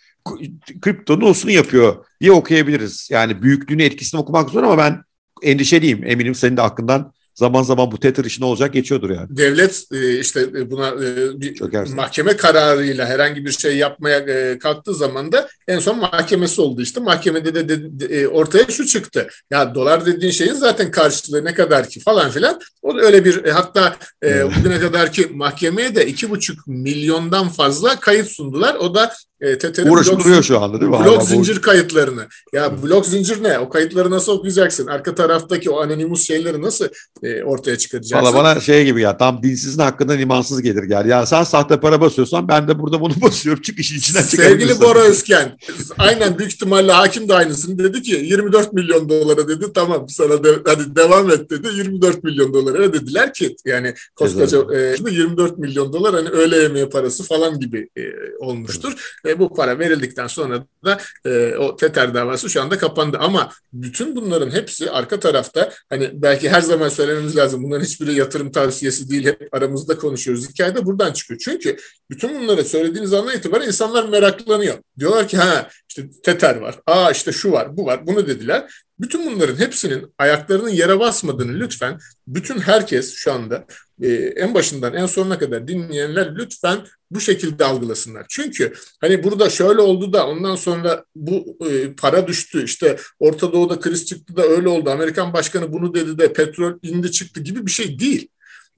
A: kriptonun olsun yapıyor diye okuyabiliriz. Yani büyüklüğünü etkisini okumak zor ama ben endişeliyim. Eminim senin de aklından zaman zaman bu Tether işi ne olacak geçiyordur yani.
B: Devlet e, işte e, buna e, bir Çökersin. mahkeme kararıyla herhangi bir şey yapmaya kalktığı zaman da en son mahkemesi oldu işte. Mahkemede de, de, de ortaya şu çıktı. Ya dolar dediğin şeyin zaten karşılığı ne kadar ki falan filan. O da öyle bir hatta bugüne kadar ki mahkemeye de iki buçuk milyondan fazla kayıt sundular. O da
A: e, TT'nin blok, duruyor şu anda değil mi?
B: Blok zincir bu... kayıtlarını. Ya blok zincir ne? O kayıtları nasıl okuyacaksın? Arka taraftaki o anonimus şeyleri nasıl e, ortaya çıkaracaksın?
A: Valla bana şey gibi ya tam dinsizin hakkında imansız gelir gel. Ya sen sahte para basıyorsan ben de burada bunu basıyorum. Çık işin içinden
B: Sevgili Bora Özken aynen büyük ihtimalle hakim de aynısını dedi ki 24 milyon dolara dedi tamam sana de, hadi devam et dedi 24 milyon dolara dediler ki yani koskoca e, 24 milyon dolar hani öğle yemeği parası falan gibi e, olmuştur. Evet. E, bu para verildikten sonra da e, o Tether davası şu anda kapandı. Ama bütün bunların hepsi arka tarafta hani belki her zaman söylememiz lazım. Bunların hiçbiri yatırım tavsiyesi değil. Hep aramızda konuşuyoruz. Hikaye de buradan çıkıyor. Çünkü bütün bunları söylediğiniz andan itibaren insanlar meraklanıyor. Diyorlar ki ha işte Tether var. Aa işte şu var, bu var. Bunu dediler. Bütün bunların hepsinin ayaklarının yere basmadığını lütfen bütün herkes şu anda e, en başından en sonuna kadar dinleyenler lütfen bu şekilde algılasınlar. Çünkü hani burada şöyle oldu da ondan sonra bu e, para düştü işte Orta Doğu'da kriz çıktı da öyle oldu. Amerikan başkanı bunu dedi de petrol indi çıktı gibi bir şey değil.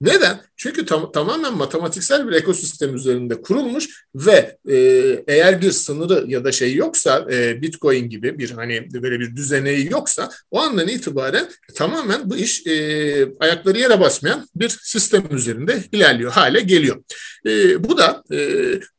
B: Neden? Çünkü tam, tamamen matematiksel bir ekosistem üzerinde kurulmuş ve e, eğer bir sınırı ya da şey yoksa e, Bitcoin gibi bir hani böyle bir düzeneği yoksa o andan itibaren tamamen bu iş e, ayakları yere basmayan bir sistem üzerinde ilerliyor hale geliyor. E, bu da e,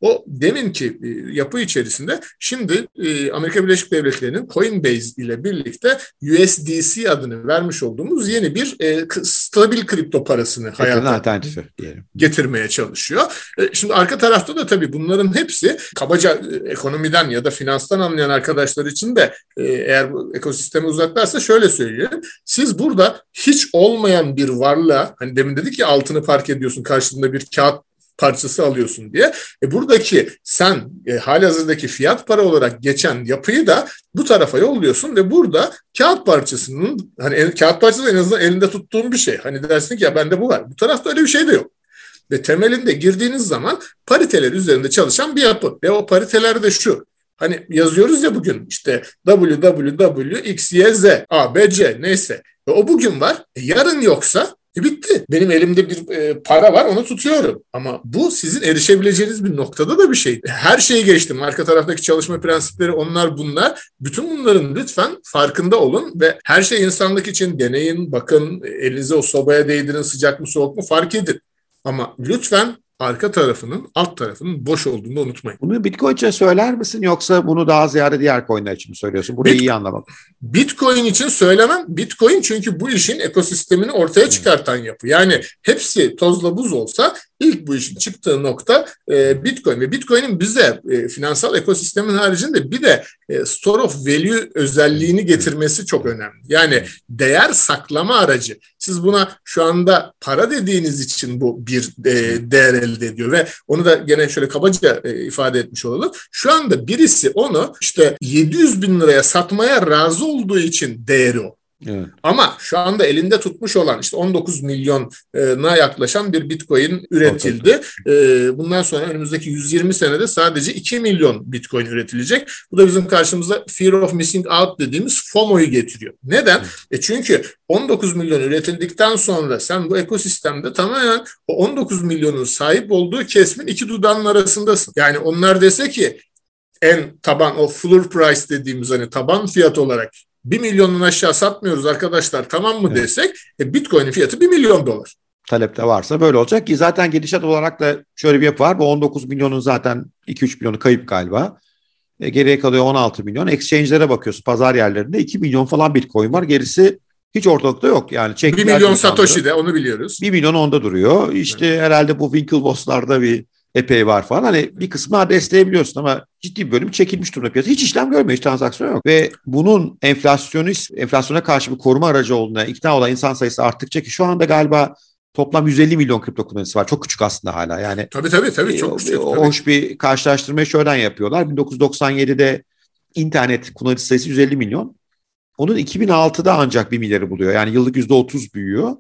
B: o deminki e, yapı içerisinde şimdi e, Amerika Birleşik Devletleri'nin Coinbase ile birlikte USDC adını vermiş olduğumuz yeni bir e, stabil kripto parasını hayata
A: alternatifi diyelim.
B: getirmeye çalışıyor. E, şimdi arka tarafta da tabii bunların hepsi kabaca e, ekonomiden ya da finanstan anlayan arkadaşlar için de e, eğer bu ekosistemi uzaklarsa şöyle söyleyeyim. Siz burada hiç olmayan bir varlığa hani demin dedik ya altını park ediyorsun karşında bir kağıt parçası alıyorsun diye. E buradaki sen e, halihazırdaki fiyat para olarak geçen yapıyı da bu tarafa yolluyorsun ve burada kağıt parçasının hani el, kağıt parçası en azından elinde tuttuğun bir şey. Hani dersin ki ya bende bu var. Bu tarafta öyle bir şey de yok. Ve temelinde girdiğiniz zaman pariteler üzerinde çalışan bir yapı. Ve o pariteler de şu. Hani yazıyoruz ya bugün işte www, x, y, z, a, b, c neyse. Ve o bugün var. E yarın yoksa e bitti. Benim elimde bir e, para var onu tutuyorum. Ama bu sizin erişebileceğiniz bir noktada da bir şey. Her şeyi geçtim. Arka taraftaki çalışma prensipleri onlar bunlar. Bütün bunların lütfen farkında olun ve her şey insanlık için deneyin, bakın, elinize o sobaya değdirin sıcak mı soğuk mu fark edin. Ama lütfen arka tarafının alt tarafının boş olduğunu unutmayın.
A: Bunu Bitcoin için söyler misin yoksa bunu daha ziyade diğer coinler için mi söylüyorsun? Burayı Bit- iyi anlamak.
B: Bitcoin için söylemem. Bitcoin çünkü bu işin ekosistemini ortaya çıkartan yapı. Yani hepsi tozla buz olsa ilk bu işin çıktığı nokta e, Bitcoin ve Bitcoin'in bize e, finansal ekosistemin haricinde bir de e, store of value özelliğini getirmesi çok önemli. Yani değer saklama aracı. Siz buna şu anda para dediğiniz için bu bir e, değer elde ediyor ve onu da gene şöyle kabaca e, ifade etmiş olalım. Şu anda birisi onu işte 700 bin liraya satmaya razı olduğu için değeri o. Evet. Ama şu anda elinde tutmuş olan işte 19 milyona yaklaşan bir bitcoin üretildi. Evet. Bundan sonra önümüzdeki 120 senede sadece 2 milyon bitcoin üretilecek. Bu da bizim karşımıza fear of missing out dediğimiz FOMO'yu getiriyor. Neden? Evet. E çünkü 19 milyon üretildikten sonra sen bu ekosistemde tamamen o 19 milyonun sahip olduğu kesmin iki dudağının arasındasın. Yani onlar dese ki en taban o floor price dediğimiz hani taban fiyat olarak 1 milyonun aşağı satmıyoruz arkadaşlar tamam mı evet. desek e, Bitcoin'in fiyatı 1 milyon dolar.
A: Talepte varsa böyle olacak ki zaten gidişat olarak da şöyle bir yapı var. Bu 19 milyonun zaten 2-3 milyonu kayıp galiba. E, geriye kalıyor 16 milyon. Exchange'lere bakıyorsun pazar yerlerinde 2 milyon falan Bitcoin var. Gerisi hiç ortalıkta yok. Yani
B: 1 milyon Satoshi de onu biliyoruz.
A: 1 milyon onda duruyor. İşte evet. herhalde bu Winklevoss'larda bir epey var falan. Hani bir kısmı adresleyebiliyorsun ama ciddi bir bölüm çekilmiş durumda piyasa. Hiç işlem görmüyor, hiç transaksiyon yok. Ve bunun enflasyonist, enflasyona karşı bir koruma aracı olduğuna ikna olan insan sayısı arttıkça ki şu anda galiba toplam 150 milyon kripto kullanıcısı var. Çok küçük aslında hala yani.
B: Tabii tabii tabii çok küçük. Tabii.
A: Hoş bir karşılaştırmayı şöyle yapıyorlar. 1997'de internet kullanıcı sayısı 150 milyon. Onun 2006'da ancak 1 milyarı buluyor. Yani yıllık %30 büyüyor.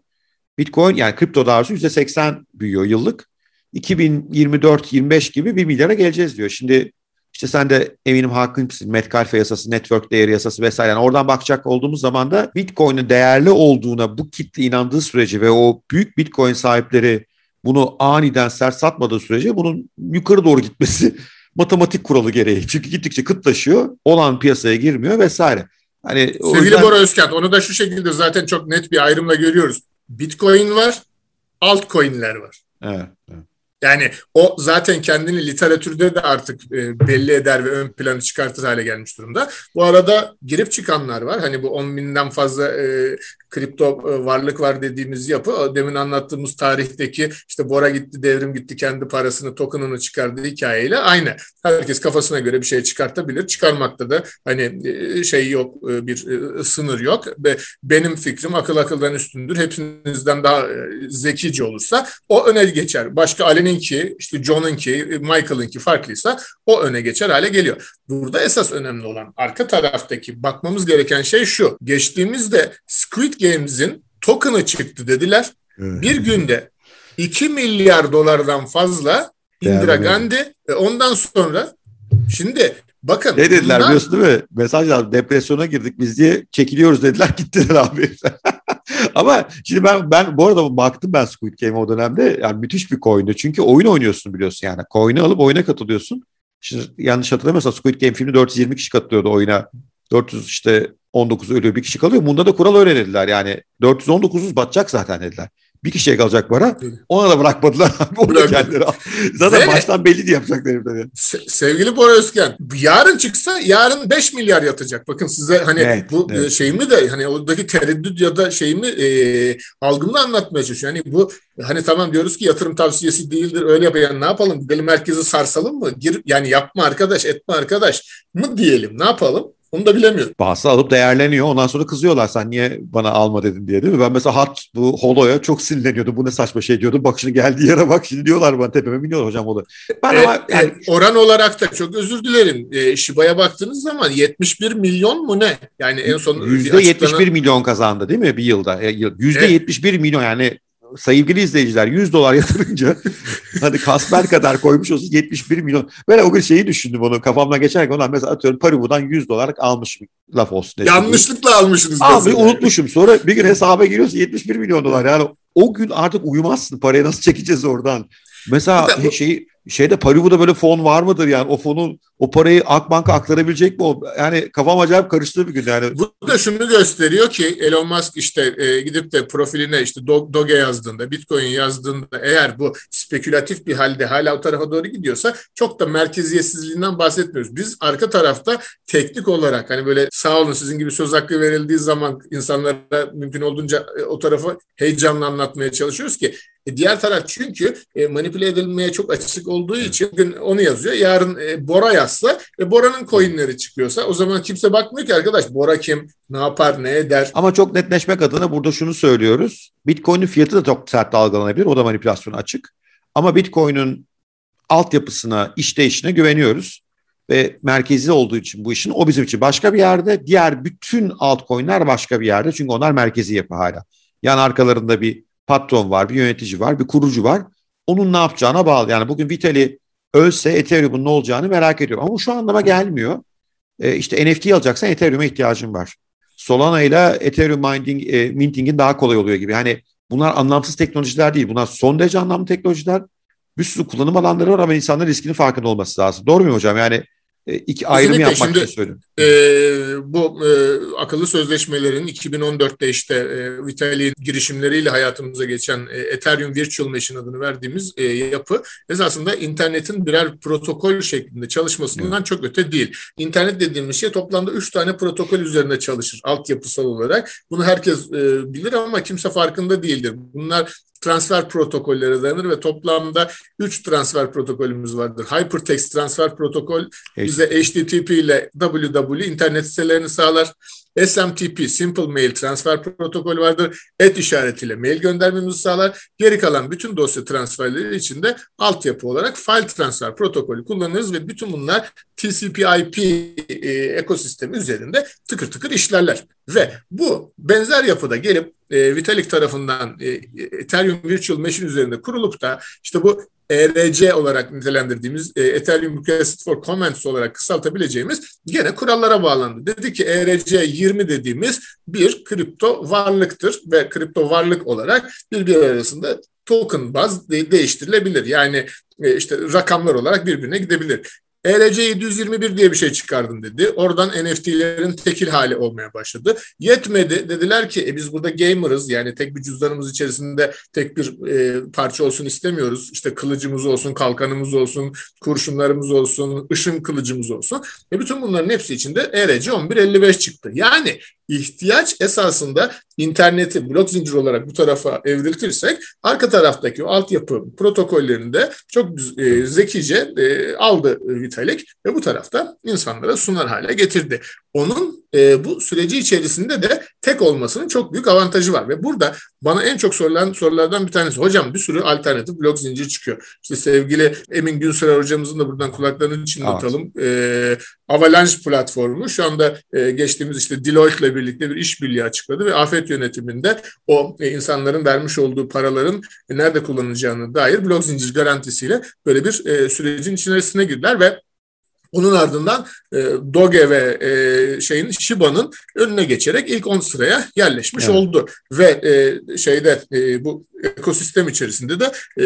A: Bitcoin yani kripto daha doğrusu %80 büyüyor yıllık. 2024-25 gibi 1 milyara geleceğiz diyor. Şimdi işte sen de eminim hakimsin. Metcalfe yasası, network değeri yasası vesaire. Yani oradan bakacak olduğumuz zaman da Bitcoin'in değerli olduğuna bu kitle inandığı sürece ve o büyük Bitcoin sahipleri bunu aniden sert satmadığı sürece bunun yukarı doğru gitmesi matematik kuralı gereği. Çünkü gittikçe kıtlaşıyor, olan piyasaya girmiyor vesaire.
B: Hani Sevgili yüzden... Bora Özkent onu da şu şekilde zaten çok net bir ayrımla görüyoruz. Bitcoin var, altcoin'ler var. Evet, evet. Yani o zaten kendini literatürde de artık e, belli eder ve ön planı çıkartır hale gelmiş durumda. Bu arada girip çıkanlar var. Hani bu 10 binden fazla e, kripto e, varlık var dediğimiz yapı demin anlattığımız tarihteki işte Bora gitti devrim gitti kendi parasını tokenını çıkardığı hikayeyle aynı. Herkes kafasına göre bir şey çıkartabilir. Çıkarmakta da hani e, şey yok e, bir sınır yok ve benim fikrim akıl akıldan üstündür. Hepinizden daha zekice olursa o öne geçer. Başka Ali'ninki işte John'unki Michael'ınki farklıysa o öne geçer hale geliyor. Burada esas önemli olan arka taraftaki bakmamız gereken şey şu. Geçtiğimizde Squid Games'in token'ı çıktı dediler. Evet. Bir günde 2 milyar dolardan fazla Indira Gandhi ve ondan sonra şimdi bakın.
A: Ne dediler bundan, biliyorsun değil mi? Mesajlar depresyona girdik biz diye çekiliyoruz dediler gittiler abi. Ama şimdi ben ben bu arada baktım ben Squid Game o dönemde. Yani müthiş bir coin'du. Çünkü oyun oynuyorsun biliyorsun yani. Coin'i alıp oyuna katılıyorsun. Şimdi yanlış hatırlamıyorsam Squid Game filmi 420 kişi katılıyordu oyuna. 400 işte 19 ölüyor bir kişi kalıyor. Bunda da kural öyle dediler. Yani 419'uz batacak zaten dediler. Bir kişiye kalacak para. Ona da bırakmadılar. Onu da kendileri Zaten Ve, baştan belli diye yapacaklar herifler.
B: Se- sevgili Bora Özken, yarın çıksa yarın 5 milyar yatacak. Bakın size hani evet, bu evet. şeyimi de hani oradaki tereddüt ya da şeyimi e, algımda anlatmaya çalışıyorum. Yani bu hani tamam diyoruz ki yatırım tavsiyesi değildir öyle yapalım. Yani ne yapalım? Gidelim merkezi sarsalım mı? Gir, yani yapma arkadaş, etme arkadaş mı diyelim? Ne yapalım? Onu da bilemiyorum.
A: Bahsi alıp değerleniyor. Ondan sonra kızıyorlar sen niye bana alma dedin diye değil mi? Ben mesela hat bu holoya çok sinirleniyordum. Bu ne saçma şey diyordum. Bak şimdi geldiği yere bak şimdi diyorlar bana tepeme biniyor hocam holo.
B: Ben e, ama yani... e, oran olarak da çok özür dilerim. E, Shiba'ya baktığınız zaman 71 milyon mu ne? Yani en son
A: %71 açıklanan... milyon kazandı değil mi bir yılda? E, %71 evet. milyon yani sevgili izleyiciler 100 dolar yatırınca hadi kasper kadar koymuş olsun 71 milyon. Böyle o gün şeyi düşündüm onu kafamdan geçerken ondan mesela atıyorum Paribu'dan 100 dolar almışım laf olsun.
B: Yanlışlıkla almışsınız.
A: Abi unutmuşum sonra bir gün hesaba giriyorsun 71 milyon dolar yani o gün artık uyumazsın parayı nasıl çekeceğiz oradan. Mesela bu... şeyi şeyde Paribu'da böyle fon var mıdır yani o fonun o parayı Akbank'a aktarabilecek mi o? Yani kafam acayip karıştı bir gün yani.
B: Bu da şunu gösteriyor ki Elon Musk işte e, gidip de profiline işte Doge yazdığında, Bitcoin yazdığında eğer bu spekülatif bir halde hala o tarafa doğru gidiyorsa çok da merkeziyetsizliğinden bahsetmiyoruz. Biz arka tarafta teknik olarak hani böyle sağ olun sizin gibi söz hakkı verildiği zaman insanlara mümkün olduğunca e, o tarafa heyecanla anlatmaya çalışıyoruz ki e, diğer taraf çünkü e, manipüle edilmeye çok açık olduğu için bugün onu yazıyor. Yarın e, Bora yazsa ve Bora'nın coinleri çıkıyorsa o zaman kimse bakmıyor ki arkadaş Bora kim, ne yapar, ne eder.
A: Ama çok netleşmek adına burada şunu söylüyoruz. Bitcoin'in fiyatı da çok sert dalgalanabilir. O da manipülasyona açık. Ama Bitcoin'in altyapısına, işleyişine güveniyoruz. Ve merkezi olduğu için bu işin o bizim için başka bir yerde. Diğer bütün altcoin'ler başka bir yerde. Çünkü onlar merkezi yapı hala. Yani arkalarında bir patron var, bir yönetici var, bir kurucu var. Onun ne yapacağına bağlı. Yani bugün Vitali ölse Ethereum'un ne olacağını merak ediyorum. Ama şu anlama gelmiyor. E, işte NFT alacaksan Ethereum'a ihtiyacın var. Solana ile Ethereum mining, e, minting'in daha kolay oluyor gibi. Yani bunlar anlamsız teknolojiler değil. Bunlar son derece anlamlı teknolojiler. Bir sürü kullanım alanları var ama insanların riskinin farkında olması lazım. Doğru mu hocam? Yani iki ayrım yapmak Şimdi, için söyledim.
B: E, bu e, akıllı sözleşmelerin 2014'te işte e, Vitali girişimleriyle hayatımıza geçen e, Ethereum Virtual Machine adını verdiğimiz e, yapı esasında internetin birer protokol şeklinde çalışmasından evet. çok öte değil. İnternet dediğimiz şey toplamda üç tane protokol üzerine çalışır altyapısal olarak. Bunu herkes e, bilir ama kimse farkında değildir. Bunlar transfer protokolleri dayanır ve toplamda 3 transfer protokolümüz vardır. Hypertext transfer protokol bize HTTP ile www internet sitelerini sağlar. SMTP, Simple Mail Transfer Protokol vardır. Et işaretiyle mail göndermemizi sağlar. Geri kalan bütün dosya transferleri için de altyapı olarak file transfer protokolü kullanırız ve bütün bunlar TCP/IP e, ekosistemi üzerinde tıkır tıkır işlerler. Ve bu benzer yapıda gelip e, Vitalik tarafından e, Ethereum Virtual Machine üzerinde kurulup da işte bu ERC olarak nitelendirdiğimiz e, Ethereum Request for Comments olarak kısaltabileceğimiz gene kurallara bağlandı. Dedi ki ERC 20 dediğimiz bir kripto varlıktır ve kripto varlık olarak birbiri arasında token baz de- değiştirilebilir. Yani e, işte rakamlar olarak birbirine gidebilir. ERC 721 diye bir şey çıkardım dedi. Oradan NFT'lerin tekil hali olmaya başladı. Yetmedi. Dediler ki e, biz burada gamerız yani tek bir cüzdanımız içerisinde tek bir e, parça olsun istemiyoruz. İşte kılıcımız olsun, kalkanımız olsun, kurşunlarımız olsun, ışın kılıcımız olsun. E bütün bunların hepsi içinde ERC 1155 çıktı. Yani ihtiyaç esasında interneti blok zincir olarak bu tarafa evriltirsek arka taraftaki o altyapı protokollerinde çok e, zekice e, aldı Vitalik ve bu tarafta insanlara sunar hale getirdi. Onun e, bu süreci içerisinde de tek olmasının çok büyük avantajı var ve burada bana en çok sorulan sorulardan bir tanesi hocam bir sürü alternatif blok zincir çıkıyor. İşte sevgili Emin Günsever hocamızın da buradan kulaklarının çınlatalım. Evet. E, Avalanche platformu şu anda e, geçtiğimiz işte Deloitte ile birlikte bir işbirliği açıkladı ve afet yönetiminde o e, insanların vermiş olduğu paraların e, nerede kullanılacağını dair blok zincir garantisiyle böyle bir e, sürecin içerisine girdiler ve Onun ardından e, Doge ve e, şeyin Shiba'nın önüne geçerek ilk 10 sıraya yerleşmiş evet. oldu ve e, şeyde e, bu ekosistem içerisinde de e,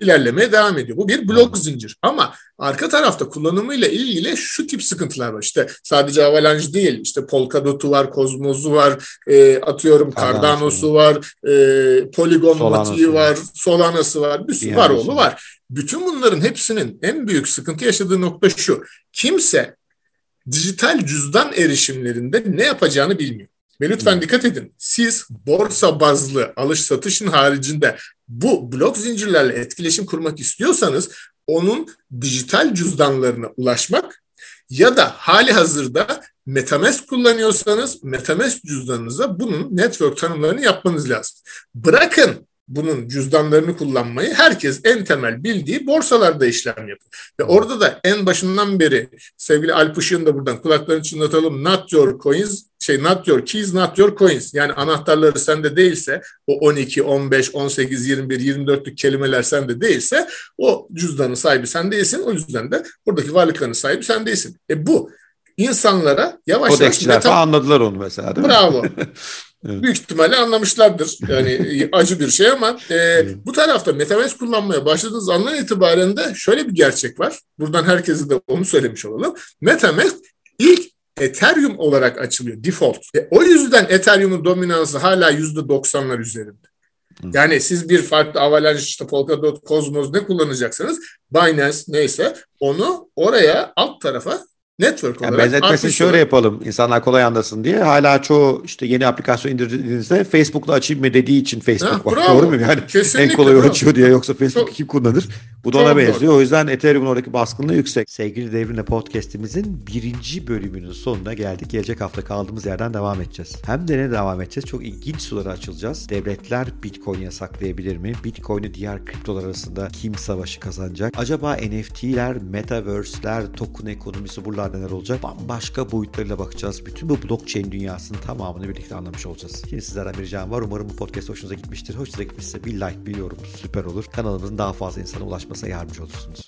B: ilerlemeye devam ediyor. Bu bir blok zincir ama arka tarafta kullanımıyla ilgili şu tip sıkıntılar var. İşte sadece Avalanche değil, işte Polkadot'u var, Cosmos'u var, e, atıyorum Cardano'su var, e, Polygon Mati'yi var, Solana'sı var, bir sürü var oğlu var. Bütün bunların hepsinin en büyük sıkıntı yaşadığı nokta şu. Kimse dijital cüzdan erişimlerinde ne yapacağını bilmiyor. Ve lütfen dikkat edin. Siz borsa bazlı alış satışın haricinde bu blok zincirlerle etkileşim kurmak istiyorsanız onun dijital cüzdanlarına ulaşmak ya da hali hazırda MetaMask kullanıyorsanız MetaMask cüzdanınıza bunun network tanımlarını yapmanız lazım. Bırakın bunun cüzdanlarını kullanmayı herkes en temel bildiği borsalarda işlem yapıyor. Ve orada da en başından beri sevgili Alp Işık'ın da buradan kulaklarını çınlatalım. Not your coins, şey not your keys, not your coins. Yani anahtarları sende değilse o 12, 15, 18, 21, 24'lük kelimeler sende değilse o cüzdanın sahibi sen değilsin. O yüzden de buradaki varlıkların sahibi sen değilsin. E bu insanlara yavaş yavaş...
A: Kodekçiler falan anladılar onu mesela değil
B: mi? Bravo. Evet. Büyük ihtimalle anlamışlardır. Yani acı bir şey ama e, bu tarafta MetaMask kullanmaya başladığınız andan itibaren de şöyle bir gerçek var. Buradan herkese de onu söylemiş olalım. MetaMask ilk Ethereum olarak açılıyor default. E, o yüzden Ethereum'un dominansı hala %90'lar üzerinde. Yani siz bir farklı Avalanche, işte Polkadot, Cosmos ne kullanacaksanız Binance neyse onu oraya alt tarafa network
A: yani olarak benzetmesini şöyle yapalım insanlar kolay anlasın diye. Hala çoğu işte yeni aplikasyon indirdiğinizde Facebook'la açayım mı dediği için Facebook ha, var. Bravo. Doğru mu? Yani Kesinlikle, en kolay açıyor diye yoksa Facebook kim kullanır? Bu da ona benziyor. Doğru. O yüzden Ethereum'un oradaki baskınlığı yüksek. Sevgili Devrimle Podcast'imizin birinci bölümünün sonuna geldik. Gelecek hafta kaldığımız yerden devam edeceğiz. Hem de ne devam edeceğiz? Çok ilginç sulara açılacağız. Devletler Bitcoin yasaklayabilir mi? Bitcoin'i diğer kriptolar arasında kim savaşı kazanacak? Acaba NFT'ler, Metaverse'ler, token ekonomisi buralar neler olacak? Bambaşka boyutlarıyla bakacağız. Bütün bu blockchain dünyasının tamamını birlikte anlamış olacağız. Şimdi sizlerden bir ricam var. Umarım bu podcast hoşunuza gitmiştir. Hoşunuza gitmişse bir like, bir yorum süper olur. Kanalımızın daha fazla insana ulaşmasına yardımcı olursunuz.